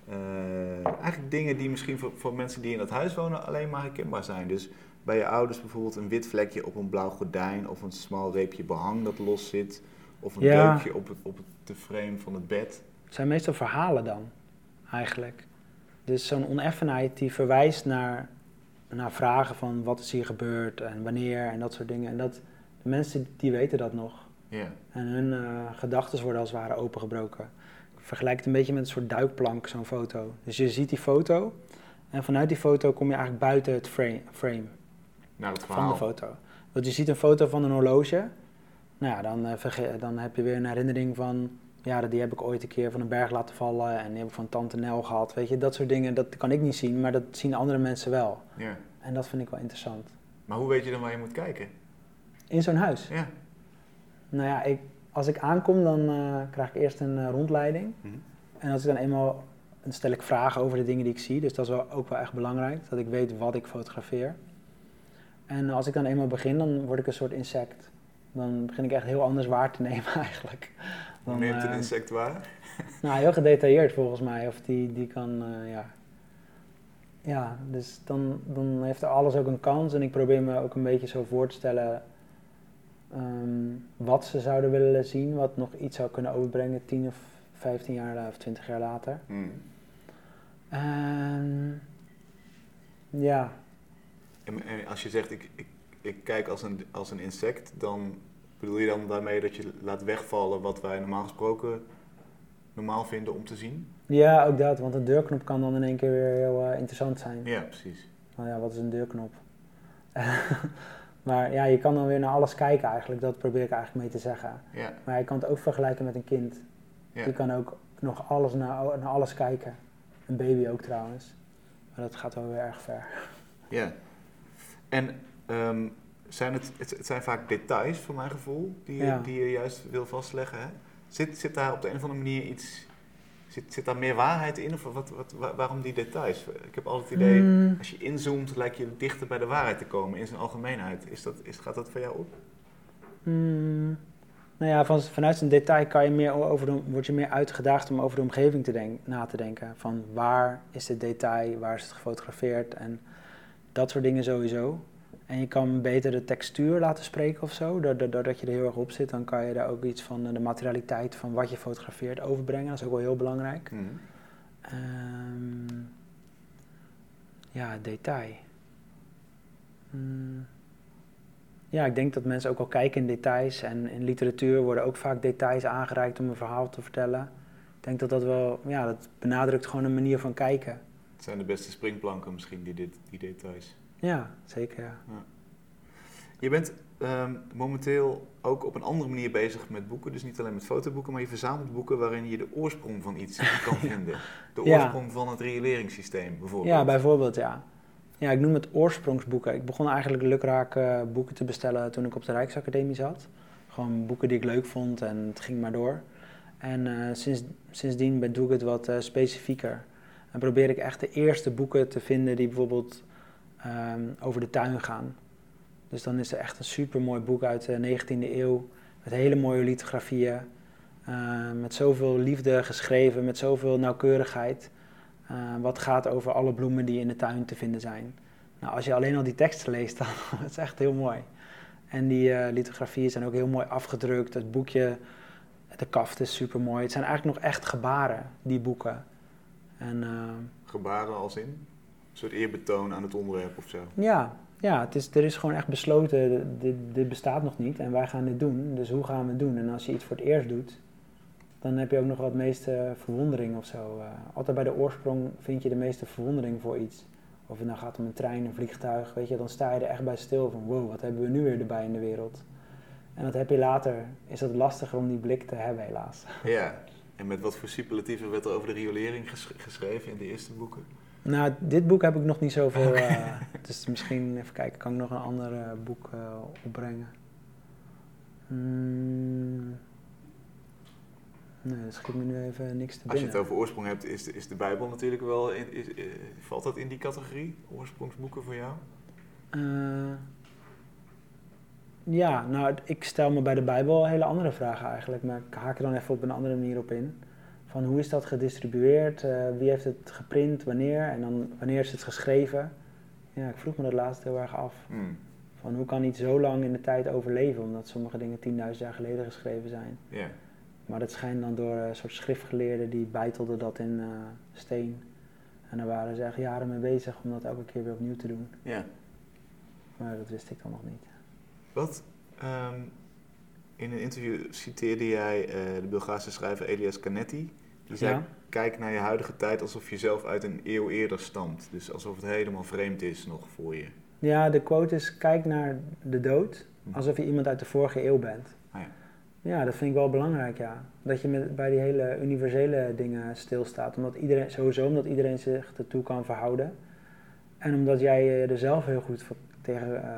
eh, eigenlijk dingen die misschien voor, voor mensen die in dat huis wonen alleen maar herkenbaar zijn. Dus bij je ouders bijvoorbeeld een wit vlekje op een blauw gordijn of een smal reepje behang dat los zit. Of een Ja. deukje op, het, op het, de frame van het bed. Het zijn meestal verhalen dan, eigenlijk. Dus zo'n oneffenheid die verwijst naar, naar vragen van wat is hier gebeurd en wanneer en dat soort dingen. En dat, de mensen die weten dat nog. Ja, En hun eh gedachten worden als het ware opengebroken. Vergelijk het een beetje met een soort duikplank, zo'n foto. Dus je ziet die foto en vanuit die foto kom je eigenlijk buiten het frame, frame naar het van de foto. Want je ziet een foto van een horloge. Nou ja, dan, eh, dan heb je weer een herinnering van... Ja, die heb ik ooit een keer van een berg laten vallen... en die heb ik van tante Nel gehad. Weet je, dat soort dingen, dat kan ik niet zien... maar dat zien andere mensen wel. Ja. En dat vind ik wel interessant. Maar hoe weet je dan waar je moet kijken? In zo'n huis. Ja. Nou ja, ik, als ik aankom, dan eh, krijg ik eerst een eh, rondleiding. Mhm. En als ik dan eenmaal... dan stel ik vragen over de dingen die ik zie. Dus dat is wel, ook wel echt belangrijk. Dat ik weet wat ik fotografeer. En als ik dan eenmaal begin, dan word ik een soort insect. Dan begin ik echt heel anders waar te [laughs] nemen eigenlijk. Hoe neemt een eh, insect waar? Nou, heel gedetailleerd volgens mij. Of die, die kan, ja... ja, dus dan, dan heeft alles ook een kans. En ik probeer me ook een beetje zo voor te stellen ehm, wat ze zouden willen zien, wat nog iets zou kunnen overbrengen, 10 of 15 jaar of 20 jaar later. Ehm, ja, En, en als je zegt, ik, ik, ik kijk als een, als een insect, dan bedoel je dan daarmee dat je laat wegvallen wat wij normaal gesproken normaal vinden om te zien? ja, ook dat, want een deurknop kan dan in één keer weer heel eh, interessant zijn. Ja, precies. Nou ja, wat is een deurknop? [laughs] maar ja, je kan dan weer naar alles kijken eigenlijk, dat probeer ik eigenlijk mee te zeggen. Ja, Maar je kan het ook vergelijken met een kind. ja. Je kan ook nog alles naar, naar alles kijken. Een baby ook trouwens. Maar dat gaat wel weer erg ver. ja. En ehm, zijn het, het, zijn vaak details, voor mijn gevoel, die Ja. die je juist wil vastleggen. Hè? Zit, zit daar op de een of andere manier iets, zit, zit daar meer waarheid in? Of wat, wat, wa- waarom die details? Ik heb altijd het idee, Mm, als je inzoomt, lijkt je dichter bij de waarheid te komen in zijn algemeenheid. Is dat, is, gaat dat voor jou op? mm, nou ja, van, vanuit zijn detail kan je meer over de, word je meer uitgedaagd om over de omgeving te denk, na te denken. Van waar is het detail, waar is het gefotografeerd en dat soort dingen sowieso. En je kan beter de textuur laten spreken of zo. Doordat je er heel erg op zit, dan kan je daar ook iets van eh, de materialiteit van wat je fotografeert overbrengen. Dat is ook wel heel belangrijk. Mhm. Ehm, ja, detail. Hmm. Ja, ik denk dat mensen ook wel kijken in details. En in literatuur worden ook vaak details aangereikt om een verhaal te vertellen. Ik denk dat dat wel, ja, dat benadrukt gewoon een manier van kijken. Het zijn de beste springplanken misschien, die, dit, die details. Ja, zeker. Ja. Je bent ehm, momenteel ook op een andere manier bezig met boeken. Dus niet alleen met fotoboeken, maar je verzamelt boeken waarin je de oorsprong van iets [laughs] kan vinden. De Ja. oorsprong van het rioleringssysteem bijvoorbeeld. Ja, bijvoorbeeld, ja. Ja, ik noem het oorsprongsboeken. Ik begon eigenlijk lukraak eh, boeken te bestellen toen ik op de Rijksacademie zat. Gewoon boeken die ik leuk vond en het ging maar door. En eh, sinds, sindsdien ben- doe ik het wat eh, specifieker. En probeer ik echt de eerste boeken te vinden die bijvoorbeeld ehm, over de tuin gaan. Dus dan is er echt een supermooi boek uit de 19e eeuw. Met hele mooie lithografieën. eh, met zoveel liefde geschreven, met zoveel nauwkeurigheid. eh, wat gaat over alle bloemen die in de tuin te vinden zijn. Nou, als je alleen al die teksten leest, [laughs] dan is echt heel mooi. En die eh, lithografieën zijn ook heel mooi afgedrukt. Het boekje, de kaft is super mooi. Het zijn eigenlijk nog echt gebaren, die boeken. En Gebaren als in? Een soort eerbetoon aan het onderwerp of zo. ja, ja het is, er is gewoon echt besloten, dit, dit bestaat nog niet en wij gaan dit doen. Dus hoe gaan we het doen? En als je iets voor het eerst doet, dan heb je ook nog wat meeste verwondering of zo. Eh, altijd bij de oorsprong vind je de meeste verwondering voor iets. Of het nou gaat om een trein, een vliegtuig, weet je, dan sta je er echt bij stil van wow, wat hebben we nu weer erbij in de wereld? En dat heb je later, is het lastiger om die blik te hebben helaas. Ja. En met wat voor superlatieven werd er over de riolering ges- geschreven in de eerste boeken? Nou, dit boek heb ik nog niet zoveel. eh, dus misschien, even kijken, kan ik nog een ander eh, boek eh, opbrengen? Hmm. Nee, dat schiet me nu even niks te Als je binnen. het over oorsprong hebt, is de, is de Bijbel natuurlijk wel... In, is, valt dat in die categorie? Oorsprongsboeken voor jou? Eh, ja, nou, ik stel me bij de Bijbel hele andere vragen eigenlijk, maar ik haak er dan even op een andere manier op in. Van hoe is dat gedistribueerd? Eh, wie heeft het geprint? Wanneer? En dan wanneer is het geschreven? Ja, ik vroeg me dat laatst heel erg af. Hmm. Van hoe kan iets zo lang in de tijd overleven, omdat sommige dingen 10.000 jaar geleden geschreven zijn. Ja. Maar dat schijnt dan door een soort schriftgeleerden die bijtelden dat in eh, steen. En daar waren ze echt jaren mee bezig om dat elke keer weer opnieuw te doen. ja. Maar dat wist ik dan nog niet. Wat, ehm, in een interview citeerde jij eh, de Bulgaarse schrijver Elias Canetti. Zei, Ja. kijk naar je huidige tijd alsof je zelf uit een eeuw eerder stamt. Dus alsof het helemaal vreemd is nog voor je. Ja, de quote is: kijk naar de dood alsof je iemand uit de vorige eeuw bent. Ah ja. Ja, dat vind ik wel belangrijk, ja. Dat je met, bij die hele universele dingen stilstaat. Omdat iedereen, sowieso omdat iedereen zich ertoe kan verhouden. En omdat jij je er zelf heel goed tegen eh,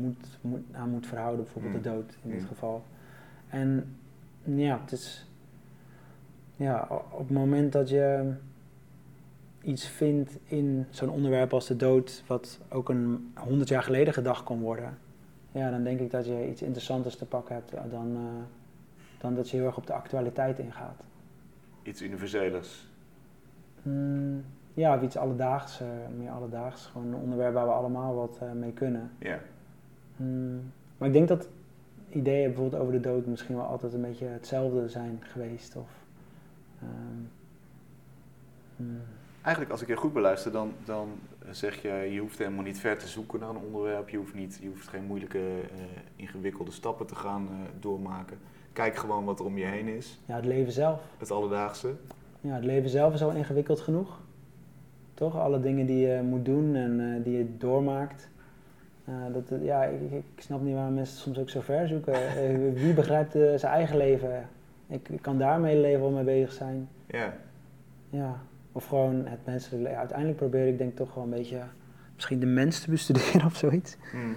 moet, moet, aan moet verhouden, bijvoorbeeld de Mm. dood in dit Mm. geval. En ja, het is. Ja, op het moment dat je iets vindt in zo'n onderwerp als de dood, wat ook een honderd jaar geleden gedacht kon worden, ja, dan denk ik dat je iets interessanters te pakken hebt dan, eh, dan dat je heel erg op de actualiteit ingaat. Iets universelers. Hmm, ja, of iets alledaags, eh, meer alledaags. Gewoon een onderwerp waar we allemaal wat eh, mee kunnen. Ja. Hmm, Maar ik denk dat ideeën bijvoorbeeld over de dood misschien wel altijd een beetje hetzelfde zijn geweest. Of, hmm. Eigenlijk, als ik je goed beluister, dan, dan zeg je, je hoeft helemaal niet ver te zoeken naar een onderwerp. Je hoeft, niet, je hoeft geen moeilijke, eh, ingewikkelde stappen te gaan eh, doormaken. Kijk gewoon wat er om je heen is. Ja, het leven zelf. Het alledaagse. Ja, het leven zelf is al ingewikkeld genoeg. Toch? Alle dingen die je moet doen en eh, die je doormaakt. Dat, ja, ik, ik- snap niet waarom mensen soms ook zo ver zoeken. Wie begrijpt zijn eigen leven? Ik, ik kan daar mijn hele leven wel mee bezig zijn. Ja. Ja. Of gewoon het menselijk leven. Uiteindelijk probeer ik denk ik toch wel een beetje misschien de mens te bestuderen [laughs] of zoiets. Mm.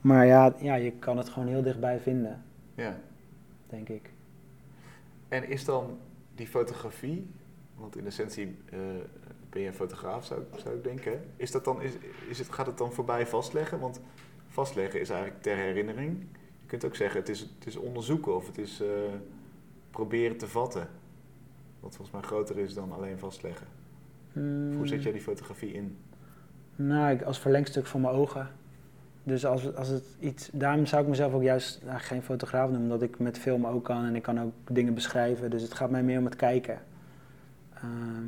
Maar ja, ja, je kan het gewoon heel dichtbij vinden, ja. denk ik. En is dan die fotografie, want in essentie eh, ben je een fotograaf, zou, ik- zou ik denken. Is dat dan, is, is het, gaat het dan voorbij vastleggen? Want vastleggen is eigenlijk ter herinnering. Je kunt ook zeggen, het is, het is onderzoeken of het is eh, proberen te vatten. Wat volgens mij groter is dan alleen vastleggen. Hoe zet jij die fotografie in? Nou, ik, als verlengstuk van mijn ogen. Dus als, als het iets, daarom zou ik mezelf ook juist nou, geen fotograaf noemen, omdat ik met film ook kan en ik kan ook dingen beschrijven. Dus het gaat mij meer om het kijken. Ehm,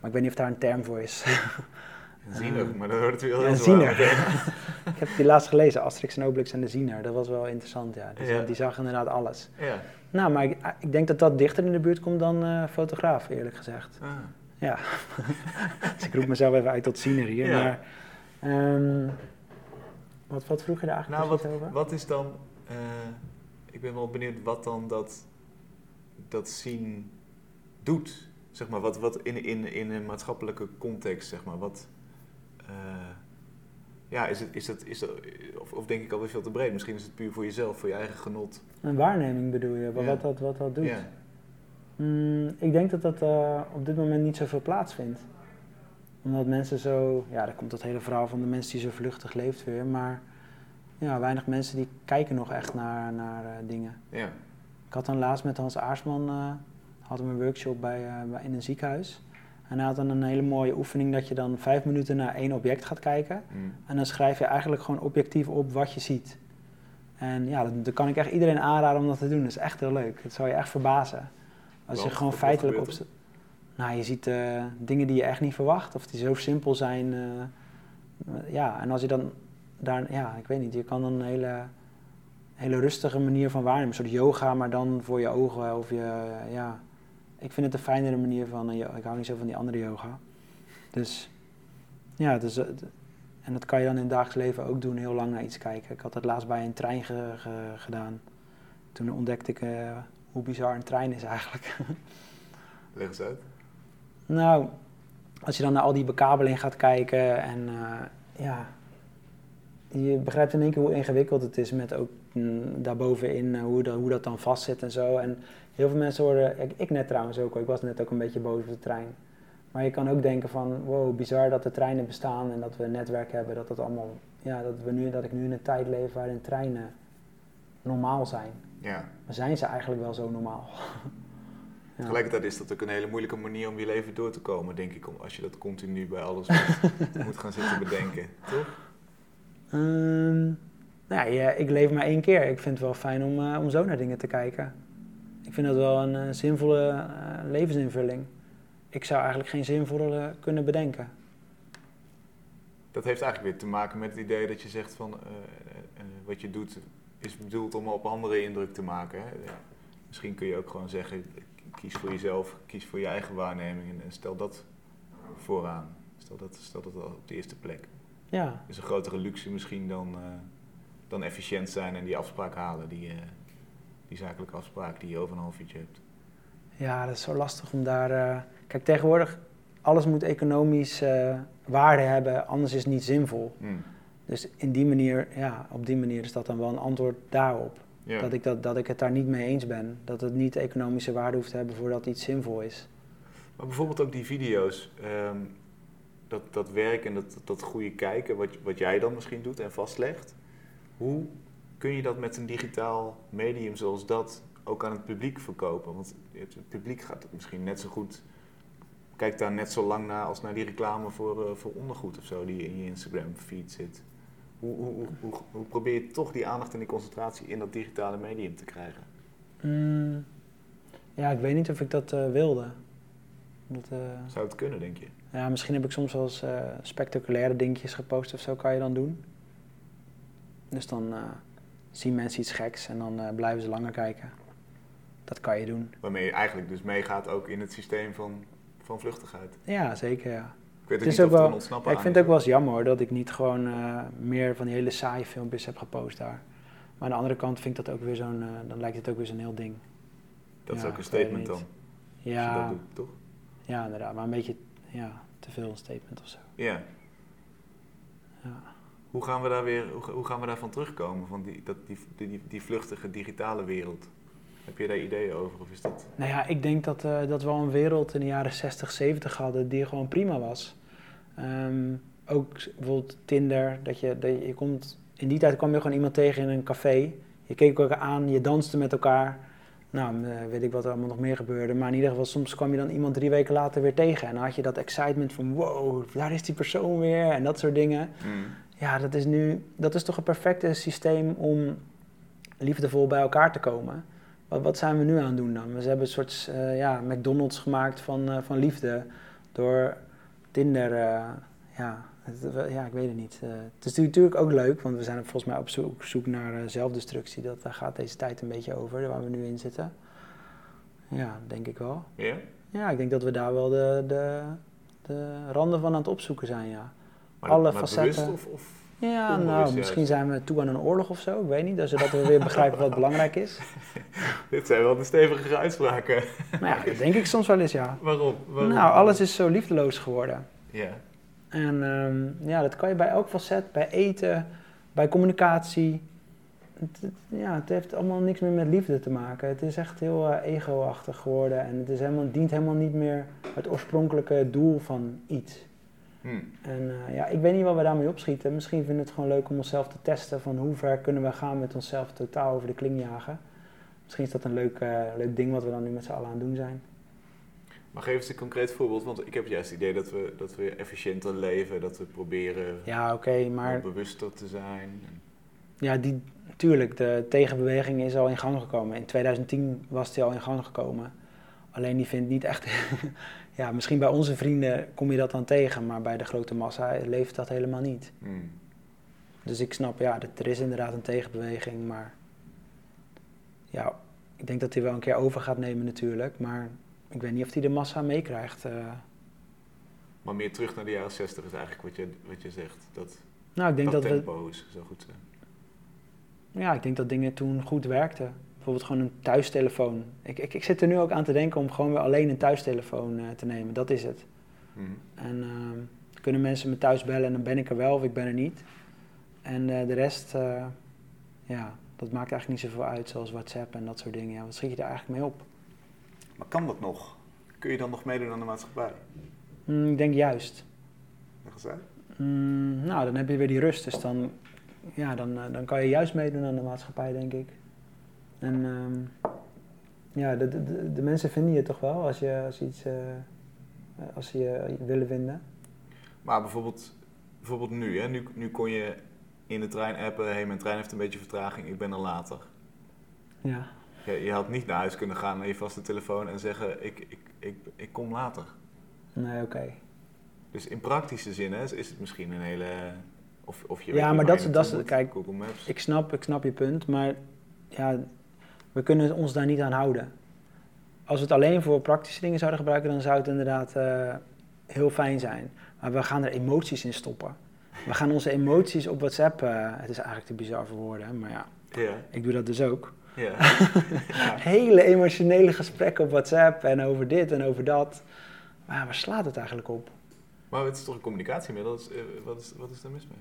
maar ik weet niet of daar een term voor is. [laughs] Ziener, maar wordt het weer heel ja, ziener. [laughs] ik heb die laatst gelezen, Asterix en Obelix en de Ziener. Dat was wel interessant, ja. Die, Ja. die zag inderdaad alles. Ja. Nou, maar ik, ik denk dat dat dichter in de buurt komt dan eh, fotograaf, eerlijk gezegd. Ah. Ja, [laughs] dus ik roep mezelf even uit tot ziener hier. Ja. Maar, ehm, wat, wat vroeg je daar eigenlijk Nou, precies over? Wat is dan, eh, ik ben wel benieuwd wat dan dat, dat zien doet. Zeg maar, wat, wat in, in, in een maatschappelijke context, zeg maar, wat, ja, is het, is het, is of, of denk ik alweer veel te breed? Misschien is het puur voor jezelf, voor je eigen genot. Een waarneming bedoel je, wat, Ja. dat, wat dat doet? Ja, Mm, ik denk dat dat eh, op dit moment niet zoveel plaatsvindt. Omdat mensen zo, ja, daar komt dat hele verhaal van de mensen die zo vluchtig leeft weer. Maar ja, weinig mensen die kijken nog echt naar, naar eh, dingen. ja, Ik had dan laatst met Hans Aarsman eh hadden we een workshop bij, eh, bij- in een ziekenhuis. En hij had dan een hele mooie oefening dat je dan vijf minuten naar één object gaat kijken. Mm. En dan schrijf je eigenlijk gewoon objectief op wat je ziet. En ja, dat, dat kan ik echt iedereen aanraden om dat te doen. Dat is echt heel leuk. Dat zou je echt verbazen. Als je gewoon feitelijk op... Nou, je ziet eh, dingen die je echt niet verwacht. Of die zo simpel zijn. eh, ja, en als je dan daar... Ja, ik weet niet. Je kan dan een hele, hele rustige manier van waarnemen. Een soort yoga, maar dan voor je ogen. Of je... ja, ik vind het een fijnere manier van... eh, ik hou niet zo van die andere yoga. Dus... Ja, dus... en dat kan je dan in het dagelijks leven ook doen, heel lang naar iets kijken. Ik had dat laatst bij een trein ge- ge- gedaan. Toen ontdekte ik eh, hoe bizar een trein is eigenlijk. [laughs] Leg eens uit. nou, als je dan naar al die bekabeling gaat kijken en ja, je begrijpt in één keer hoe ingewikkeld het is met ook mm, daarbovenin hoe, dat, hoe dat dan vastzit en zo. En heel veel mensen worden, ik, ik net trouwens ook, ik was net ook een beetje boos op de trein. Maar je kan ook denken van, wow, bizar dat de treinen bestaan en dat we een netwerk hebben, dat dat allemaal, ja, dat, we nu, dat ik nu in een tijd leef waarin treinen normaal zijn. Ja. Maar zijn ze eigenlijk wel zo normaal? [laughs] Ja. Tegelijkertijd is dat ook een hele moeilijke manier om je leven door te komen, denk ik. om- Als je dat continu bij alles moet, [laughs] moet gaan zitten bedenken. Toch? Ehm, nou ja, ik leef maar één keer. Ik vind het wel fijn om, eh, om zo naar dingen te kijken. Ik vind dat wel een eh, zinvolle eh, levensinvulling. Ik zou eigenlijk geen zinvolle kunnen bedenken. Dat heeft eigenlijk weer te maken met het idee dat je zegt van eh, eh, wat je doet is bedoeld om op anderen indruk te maken. Hè? Ja. Misschien kun je ook gewoon zeggen, kies voor jezelf, kies voor je eigen waarneming en, stel dat vooraan. Stel dat, stel dat op de eerste plek. Ja, is een grotere luxe misschien dan, eh, dan efficiënt zijn en die afspraak halen, die, eh, die zakelijke afspraak die je over een half uurtje hebt. ja, dat is zo lastig om daar... eh, Kijk, tegenwoordig, alles moet economisch eh, waarde hebben, anders is het niet zinvol. Hmm. Dus in die manier, ja, op die manier is dat dan wel een antwoord daarop. Dat, ik dat, dat ik het daar niet mee eens ben. Dat het niet economische waarde hoeft te hebben voordat iets zinvol is. Maar bijvoorbeeld ook die video's, ehm, dat, dat werk en dat, dat goede kijken, wat, wat jij dan misschien doet en vastlegt. Hoe kun je dat met een digitaal medium zoals dat ook aan het publiek verkopen? Want het publiek gaat het misschien net zo goed kijk daar net zo lang naar als naar die reclame voor, uh, voor ondergoed of zo die in je Instagram feed zit. Hoe, hoe, hoe, hoe, probeer je toch die aandacht en die concentratie in dat digitale medium te krijgen? Mm, ja, ik weet niet of ik dat uh, wilde. Dat, uh, Zou het kunnen, denk je? Ja, misschien heb ik soms wel eens spectaculaire dingetjes gepost of zo, kan je dan doen. Dus dan zien mensen iets geks en dan blijven ze langer kijken. Dat kan je doen. Waarmee je eigenlijk dus meegaat ook in het systeem van, van vluchtigheid. Ja, zeker ja. Ik weet het niet of wel, ontsnappen ja, Ik vind het ook wel eens jammer hoor, dat ik niet gewoon uh, meer van die hele saaie filmpjes heb gepost daar. Maar aan de andere kant vind ik dat ook weer zo'n, uh, dan lijkt het ook weer zo'n heel ding. Dat ja, is ook een statement dan? Ja. dat doet, toch? Ja, inderdaad. Maar een beetje ja, te veel een statement of zo. Ja. ja. Hoe gaan we daar weer, hoe, gaan we daarvan terugkomen, van die, dat, die, die, die vluchtige digitale wereld? Heb je daar ideeën over of is dat... Nou ja, ik denk dat, uh, dat we al een wereld in de jaren 60, 70 hadden die gewoon prima was. Um, ook bijvoorbeeld Tinder, dat je, dat je, je komt... In die tijd kwam je gewoon iemand tegen in een café. Je keek elkaar aan, je danste met elkaar. Nou, eh, weet ik wat er allemaal nog meer gebeurde. Maar in ieder geval, soms kwam je dan iemand drie weken later weer tegen. En dan had je dat excitement van, wow, daar is die persoon weer. En dat soort dingen. Mm. Ja, dat is nu, dat is toch een perfecte systeem om liefdevol bij elkaar te komen wat, wat, zijn we nu aan het doen dan? We hebben een soort uh, ja, McDonald's gemaakt van, uh, van liefde door Tinder. Uh, ja, het, ja, ik weet het niet. het is natuurlijk ook leuk, want we zijn volgens mij op zoek, zoek naar zelfdestructie. Dat, daar gaat deze tijd een beetje over, waar we nu in zitten. Ja, denk ik wel. Ja? Ja, ik denk dat we daar wel de, de, de randen van aan het opzoeken zijn, ja. Maar, Alle maar facetten. Of, of ja, nou, misschien zijn we toe aan een oorlog of zo. Ik weet niet, zodat we weer begrijpen wat belangrijk is. [laughs] Dit zijn wel de stevige uitspraken. Maar ja, dat denk ik soms wel eens, ja. Waarom? Waarom? Nou, alles is zo liefdeloos geworden. Ja. En um, ja, dat kan je bij elk facet, bij eten, bij communicatie. Het, ja, het heeft allemaal niks meer met liefde te maken. Het is echt heel uh, ego-achtig geworden en het is helemaal, dient helemaal niet meer het oorspronkelijke doel van iets. Hmm. En uh, ja, ik weet niet wat we daarmee opschieten. Misschien vinden we het gewoon leuk om onszelf te testen van hoe ver kunnen we gaan met onszelf totaal over de kling jagen. Misschien is dat een leuk, uh, leuk ding wat we dan nu met z'n allen aan het doen zijn. Maar geef eens een concreet voorbeeld, want ik heb juist het idee dat we, dat we efficiënter leven, dat we proberen ja, okay, maar, bewuster te zijn. Ja, die, tuurlijk, de tegenbeweging is al in gang gekomen. In 2010 was die al in gang gekomen. Alleen die vindt niet echt [laughs] ja, misschien bij onze vrienden kom je dat dan tegen, maar bij de grote massa leeft dat helemaal niet. Hmm. Dus ik snap, ja, dat er is inderdaad een tegenbeweging, maar ja, ik denk dat hij wel een keer over gaat nemen natuurlijk, maar ik weet niet of hij de massa meekrijgt. Uh. Maar meer terug naar de jaren 60 is eigenlijk wat je, wat je zegt. Dat, nou, ik denk dat, dat tempo is, zo goed zijn. Ja, ik denk dat dingen toen goed werkten bijvoorbeeld gewoon een thuistelefoon. Ik, ik, ik zit er nu ook aan te denken om gewoon weer alleen een thuistelefoon uh, te nemen. Dat is het. Mhm. En uh, kunnen mensen me thuis bellen en dan ben ik er wel of ik ben er niet. En uh, de rest, uh, ja, dat maakt eigenlijk niet zoveel uit, zoals WhatsApp en dat soort dingen. Ja, wat schiet je daar eigenlijk mee op? Maar kan dat nog? Kun je dan nog meedoen aan de maatschappij? Mm, ik denk juist. Eens mm, nou, dan heb je weer die rust. Dus dan, ja, dan, dan kan je juist meedoen aan de maatschappij, denk ik. En um, ja, de, de, de, mensen vinden je toch wel als je, als iets uh, als ze je willen vinden. Maar bijvoorbeeld, bijvoorbeeld nu, hè? Nu, nu kon je in de trein appen, hé, hey, mijn trein heeft een beetje vertraging, ik ben er later. Ja. Je, je had niet naar huis kunnen gaan naar je vaste telefoon en zeggen, ik, ik, ik, ik kom later. Nee, oké. Dus in praktische zin hè, is het misschien een hele... Of, of je ja, maar dat, dat is... Kijk, Google Maps. Ik snap, ik snap je punt, maar ja, we kunnen ons daar niet aan houden. Als we het alleen voor praktische dingen zouden gebruiken, dan zou het inderdaad uh, heel fijn zijn. Maar we gaan er emoties in stoppen. We gaan onze emoties op WhatsApp, uh, het is eigenlijk te bizar voor woorden, maar ja, ik doe dat dus ook. [laughs] Hele emotionele gesprekken op WhatsApp en over dit en over dat. Maar waar slaat het eigenlijk op? Maar het is toch een communicatiemiddel? Eh, wat is, wat is daar mis mee?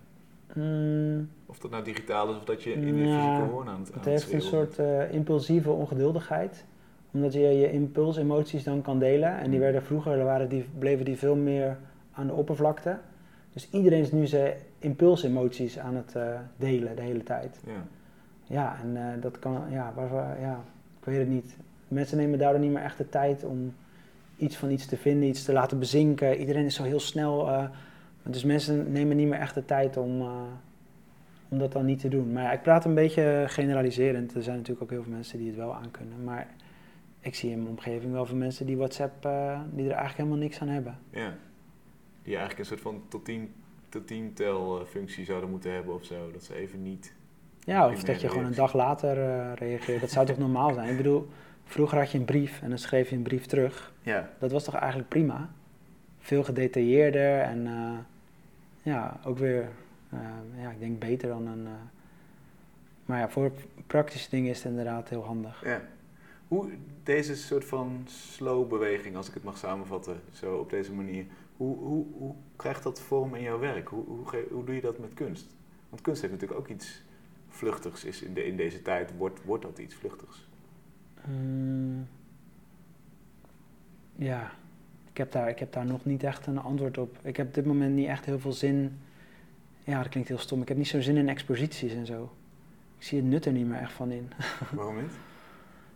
Mm. Of dat nou digitaal is of dat je in de fysieke hoorn aan het Het heeft een soort uh, impulsieve ongeduldigheid. Omdat je je impulsemoties dan kan delen. En die mm. werden vroeger, waren die, bleven die veel meer aan de oppervlakte. Dus iedereen is nu zijn impulsemoties aan het uh, delen de hele tijd. Ja, ja en uh, dat kan, ja, waar, ja, ik weet het niet. Mensen nemen daardoor niet meer echt de tijd om iets van iets te vinden, iets te laten bezinken. Iedereen is zo heel snel. Dus mensen nemen niet meer echt de tijd om, eh, om dat dan niet te doen. Maar ja, ik praat een beetje generaliserend. Er zijn natuurlijk ook heel veel mensen die het wel aankunnen. Maar ik zie in mijn omgeving wel veel mensen die WhatsApp, eh, die er eigenlijk helemaal niks aan hebben. Ja. Die eigenlijk een soort van tot tien, tot tien tel eh, functie zouden moeten hebben of zo. Dat ze even niet... Ja, of dat je gewoon een dag later reageert. Dat zou toch normaal zijn? Ik bedoel, vroeger had je een brief en dan schreef je een brief terug. Ja. Dat was toch eigenlijk prima? Veel gedetailleerder en ja, ook weer, eh, ja, ik denk beter dan een... eh, maar ja, voor praktische dingen is het inderdaad heel handig. ja. Hoe deze soort van slow beweging, als ik het mag samenvatten, zo op deze manier. Hoe, hoe, hoe krijgt dat vorm in jouw werk? Hoe, hoe, hoe doe je dat met kunst? Want kunst heeft natuurlijk ook iets vluchtigs. Is in, de, in deze tijd wordt, wordt dat iets vluchtigs. Mm, ja, ik heb, daar, ik heb daar nog niet echt een antwoord op. Ik heb op dit moment niet echt heel veel zin. Ja, dat klinkt heel stom. Ik heb niet zo'n zin in exposities en zo. Ik zie het nut er niet meer echt van in. [laughs] Waarom niet?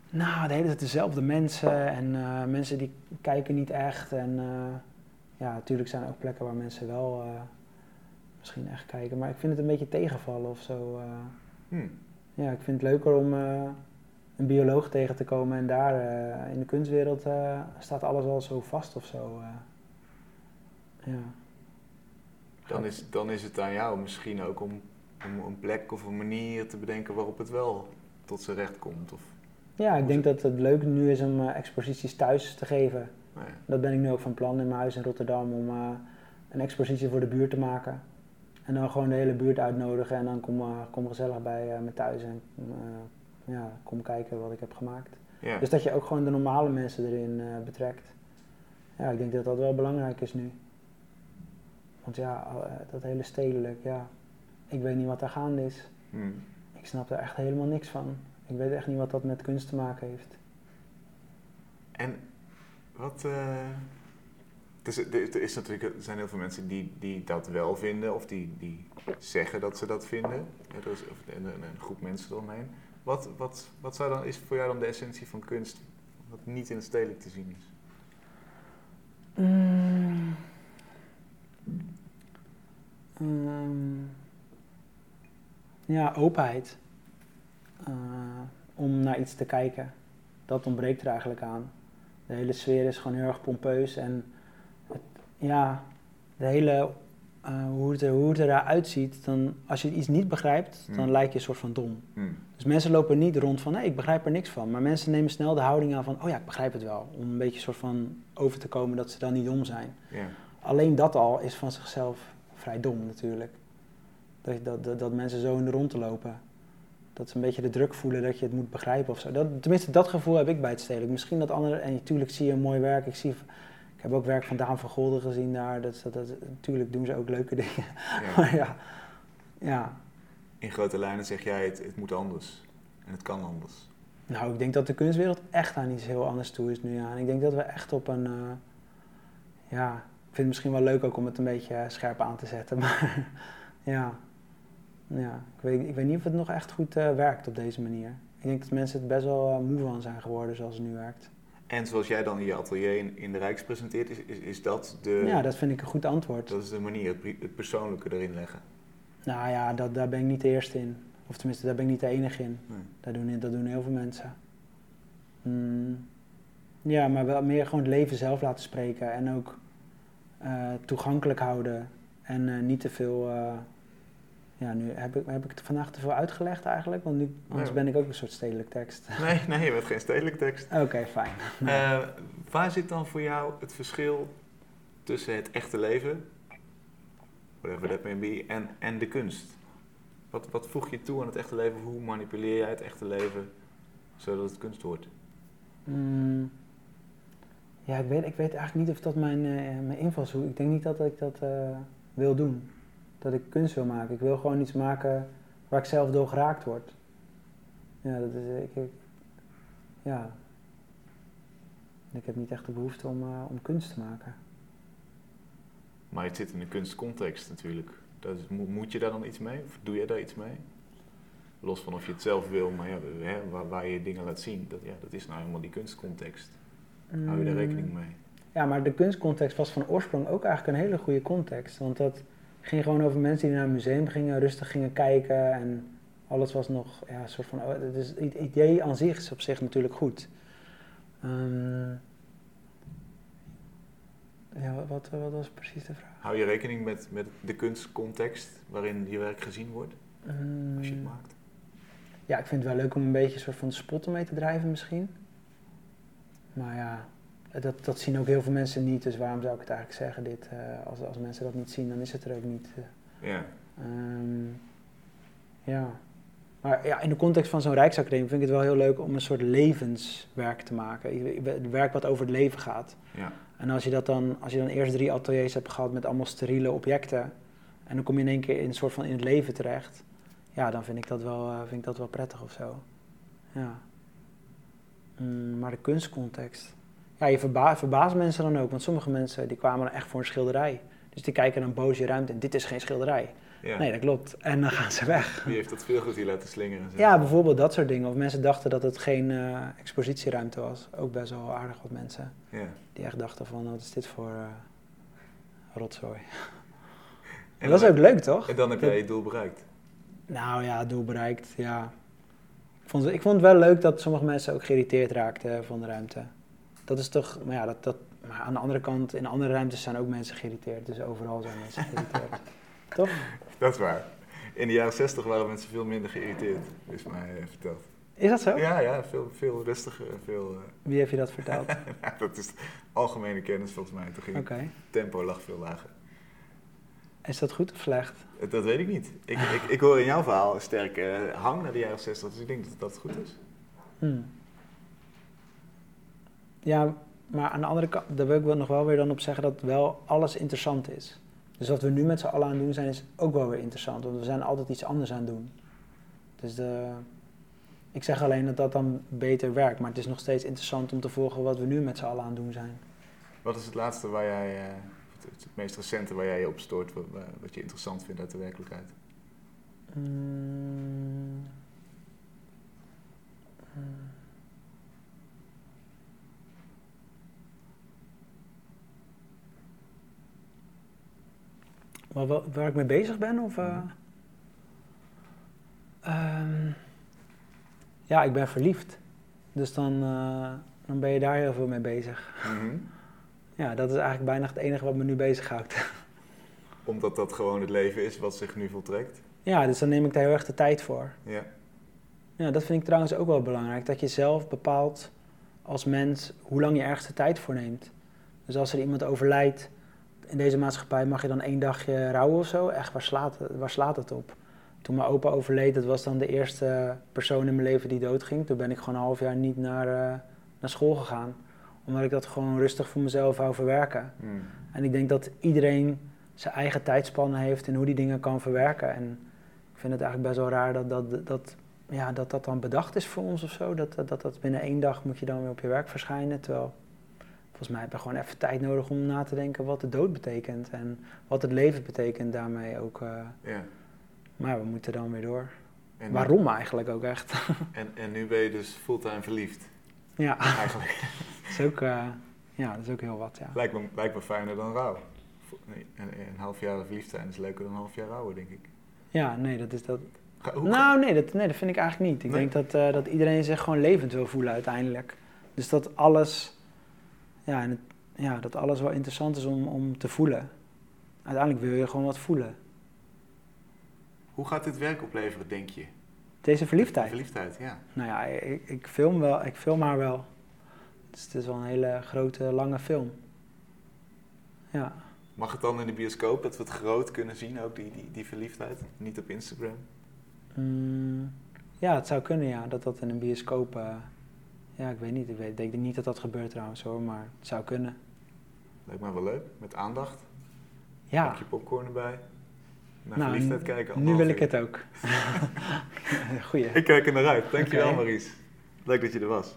Nou, de hele tijd dezelfde mensen en eh, mensen die kijken niet echt. En eh, ja, natuurlijk zijn er ook plekken waar mensen wel eh, misschien echt kijken. Maar ik vind het een beetje tegenvallen of zo. Hm. ja, ik vind het leuker om een bioloog tegen te komen en daar eh, in de kunstwereld eh, staat alles al zo vast of zo. eh. ja. Dan, is, dan is het aan jou misschien ook om, om een plek of een manier te bedenken waarop het wel tot zijn recht komt. Of, ja, ik denk dat het leuk nu is om exposities thuis te geven. ja. Dat ben ik nu ook van plan in mijn huis in Rotterdam om een expositie voor de buurt te maken. En dan gewoon de hele buurt uitnodigen en dan kom, kom gezellig bij me thuis en ja, kom kijken wat ik heb gemaakt. Ja. Dus dat je ook gewoon de normale mensen erin eh, betrekt. Ja, ik denk dat dat wel belangrijk is nu. Want ja, eh, dat hele stedelijk, ja, ik weet niet wat daar gaande is. Hm. Ik snap er echt helemaal niks van. Ik weet echt niet wat dat met kunst te maken heeft. En wat. eh, het is, er, is natuurlijk, er zijn heel veel mensen die, die dat wel vinden, of die, die zeggen dat ze dat vinden. Er is of een, een, een groep mensen eromheen. Wat, wat, wat zou dan, is voor jou dan de essentie van kunst, wat niet in het stedelijk te zien is? Mm. Ehm, ja, openheid. Eh, om naar iets te kijken. Dat ontbreekt er eigenlijk aan. De hele sfeer is gewoon heel erg pompeus. En het, ja, de hele, eh, hoe, het er, hoe het eruit ziet, dan, als je iets niet begrijpt, dan Hmm. lijk je een soort van dom. Hm. Dus mensen lopen niet rond van, nee, ik begrijp er niks van. Maar mensen nemen snel de houding aan van, oh ja, ik begrijp het wel. Om een beetje soort van over te komen dat ze dan niet dom zijn. Alleen dat al is van zichzelf vrij dom natuurlijk. Dat, dat, dat, dat mensen zo in de rond lopen. Dat ze een beetje de druk voelen dat je het moet begrijpen of zo. Dat, tenminste, dat gevoel heb ik bij het stedelijk. Misschien dat andere, en natuurlijk zie je een mooi werk. Ik, zie, heb ook werk van Daan van Golden gezien daar. Dat, dat, dat, natuurlijk doen ze ook leuke [laughs] dingen. Ja. Maar ja, ja, In grote lijnen zeg jij het, het moet anders. En het kan anders. Nou, ik denk dat de kunstwereld echt aan iets heel anders toe is nu. Ja. En ik denk dat we echt op een. eh, ja, ik vind het misschien wel leuk ook om het een beetje eh, scherp aan te zetten. [laughs] Maar ja, ja ik, weet, ik weet niet of het nog echt goed eh, werkt op deze manier. Ik denk dat mensen het best wel moe van zijn geworden zoals het nu werkt. En zoals jij dan in je atelier in, in de Rijks presenteert, is, is, is dat de, Ja, dat vind ik een goed antwoord. dat is de manier, het, persoonlijke erin leggen. Nou ja, dat, daar ben ik niet de eerste in. Of tenminste, daar ben ik niet de enige in. Nee. Dat doen, dat doen heel veel mensen. Mm, ja, maar wel meer gewoon het leven zelf laten spreken en ook eh, toegankelijk houden. En eh, niet te veel. eh, ja, nu heb ik, heb ik het vandaag te veel uitgelegd eigenlijk, want nu, anders ben ik ook een soort stedelijk tekst. [laughs] Nee, nee, je bent geen stedelijk tekst. Oké, fijn. [laughs] Eh, waar zit dan voor jou het verschil tussen het echte leven, whatever that may be, en, en de kunst? Wat, wat voeg je toe aan het echte leven? Hoe manipuleer jij het echte leven zodat het kunst wordt? Mm, ja, ik weet, ik weet eigenlijk niet of dat mijn, eh, mijn invalshoek Ik denk niet dat ik dat eh, wil doen. Dat ik kunst wil maken. Ik wil gewoon iets maken waar ik zelf door geraakt word. Ja, dat is. Ik, ik- ja. Ik heb niet echt de behoefte om, eh, om kunst te maken. Maar het zit in een kunstcontext natuurlijk. Dat is, mo- moet je daar dan iets mee? Of doe je daar iets mee? Los van of je het zelf wil, maar ja, hè, waar, waar je dingen laat zien, dat, ja, dat is nou helemaal die kunstcontext. Hou je daar Mm, rekening mee? ja, maar de kunstcontext was van oorsprong ook eigenlijk een hele goede context. Want dat ging gewoon over mensen die naar een museum gingen, rustig gingen kijken en alles was nog ja, een soort van. oh, Het, idee aan zich is op zich natuurlijk goed. Ehm, ja, wat, wat, wat was precies de vraag? Hou je rekening met, met de kunstcontext waarin je werk gezien wordt als je het maakt? Ja, ik vind het wel leuk om een beetje een soort van spotten mee te drijven misschien. Maar ja, dat, dat zien ook heel veel mensen niet. Dus waarom zou ik het eigenlijk zeggen? Dit, eh, als, als mensen dat niet zien, dan is het er ook niet. eh. Ja. Ehm, ja. Maar ja, in de context van zo'n Rijksacademie vind ik het wel heel leuk om een soort levenswerk te maken. Werk wat over het leven gaat. ja. En als je, dat dan, als je dan eerst drie ateliers hebt gehad met allemaal steriele objecten. En dan kom je in één keer in een soort van in het leven terecht. Ja, dan vind ik dat wel, eh, vind ik dat wel prettig of zo. Ja. Mm, maar de kunstcontext. Ja, je verba verbaast mensen dan ook. Want sommige mensen die kwamen echt voor een schilderij. Dus die kijken dan boos je ruimte en dit is geen schilderij. ja. Nee, dat klopt. En dan gaan ze weg. Wie heeft dat veel goed hier laten slingeren? zeg. Ja, bijvoorbeeld dat soort dingen. Of mensen dachten dat het geen eh, expositieruimte was. Ook best wel aardig wat mensen. Ja. Die echt dachten van, wat is dit voor eh, rotzooi. En [laughs] dat is ook leuk, toch? En dan heb jij je doel bereikt. Nou ja, doel bereikt, ja. Ik vond, het- ik vond het wel leuk dat sommige mensen ook geïrriteerd raakten van de ruimte. Dat is toch, maar ja, dat, dat, maar aan de andere kant, in andere ruimtes zijn ook mensen geïrriteerd. Dus overal zijn mensen [laughs] geïrriteerd. toch? Dat is waar. In de jaren 60 waren mensen veel minder geïrriteerd, is mij eh, verteld. Is dat zo? Ja, ja, veel, veel rustiger. Veel, eh, [laughs] Wie heeft je dat verteld? [laughs] dat is algemene kennis volgens mij. Toen ging het tempo lag veel lager. Is dat goed of slecht? Eh, Dat weet ik niet. Ik, ik, ik hoor in jouw verhaal een sterke hang naar de jaren 60, dus ik denk dat dat goed is. Hmm. Ja, maar aan de andere kant, daar wil ik wel nog wel weer dan op zeggen dat wel alles interessant is. Dus wat we nu met z'n allen aan het doen zijn, is ook wel weer interessant. Want we zijn altijd iets anders aan het doen. Dus de, ik zeg alleen dat dat dan beter werkt. Maar het is nog steeds interessant om te volgen wat we nu met z'n allen aan het doen zijn. Wat is het laatste waar jij, eh, het, het meest recente waar jij je op stoort, wat, wat je interessant vindt uit de werkelijkheid? Mm. Mm. Waar, waar- waar ik mee bezig ben? Of, eh? Ehm, ja, ik ben verliefd. Dus dan, eh, dan ben je daar heel veel mee bezig. Mhm. [laughs] Ja, dat is eigenlijk bijna het enige wat me nu bezighoudt. [laughs] Omdat dat gewoon het leven is wat zich nu voltrekt. Ja, dus dan neem ik daar heel erg de tijd voor. Ja. Ja, dat vind ik trouwens ook wel belangrijk. Dat je zelf bepaalt als mens hoe lang je ergens de tijd voor neemt. Dus als er iemand overlijdt in deze maatschappij, mag je dan één dagje rouwen of zo? Echt, waar slaat, het- waar slaat het op? Toen mijn opa overleed, dat was dan de eerste persoon in mijn leven die doodging. Toen ben ik gewoon een half jaar niet naar, eh, naar school gegaan. Omdat ik dat gewoon rustig voor mezelf wou verwerken. Hmm. En ik denk dat iedereen zijn eigen tijdspannen heeft en hoe die dingen kan verwerken. En ik vind het eigenlijk best wel raar dat dat, dat, ja, dat, dat dan bedacht is voor ons of zo. Dat, dat, dat, dat binnen één dag moet je dan weer op je werk verschijnen. Terwijl volgens mij heb je gewoon even tijd nodig om na te denken wat de dood betekent. En wat het leven betekent daarmee ook. eh. Ja. maar we moeten dan weer door. En, Waarom eigenlijk ook echt? [laughs] En, en nu ben je dus fulltime verliefd, ja, eigenlijk. [laughs] dat is ook, eh, ja, dat is ook heel wat, ja. lijkt, me, lijkt me fijner dan rouw. Nee, Een, een half jaar verliefd zijn is leuker dan een half jaar rouwen, denk ik. Ja, nee, dat is dat. Ga- hoe- Nou, nee dat, nee, dat vind ik eigenlijk niet. Ik Nee? denk dat, eh, dat iedereen zich gewoon levend wil voelen uiteindelijk. Dus dat alles, ja, en het, ja, dat alles wel interessant is om, om te voelen. Uiteindelijk wil je gewoon wat voelen. Hoe gaat dit werk opleveren, denk je? Deze verliefdheid. Verliefdheid, ja. Nou ja, ik, ik film wel, ik film haar wel. Dus het is wel een hele grote, lange film. Ja. Mag het dan in de bioscoop dat we het groot kunnen zien, ook die, die, die verliefdheid? Niet op Instagram? Mm, ja, het zou kunnen, ja, dat dat in een bioscoop. eh, ja, ik weet niet. Ik, weet, ik denk niet dat dat gebeurt trouwens hoor, maar het zou kunnen. Lijkt me wel leuk, met aandacht. Ja. Pakje popcorn erbij. Naar Nou, kijken. Nu wil ik het ook. [laughs] Goeie. Ik kijk er naar uit. Dankjewel Oké. Maurice. Leuk dat je er was.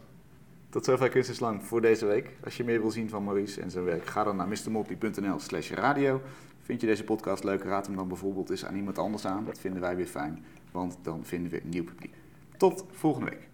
Tot zover Kunst is Lang voor deze week. Als je meer wil zien van Maurice en zijn werk, ga dan naar mrmotley.nl slash radio. Vind je deze podcast leuk, raad hem dan bijvoorbeeld eens aan iemand anders aan. Dat vinden wij weer fijn, want dan vinden we een nieuw publiek. Tot volgende week.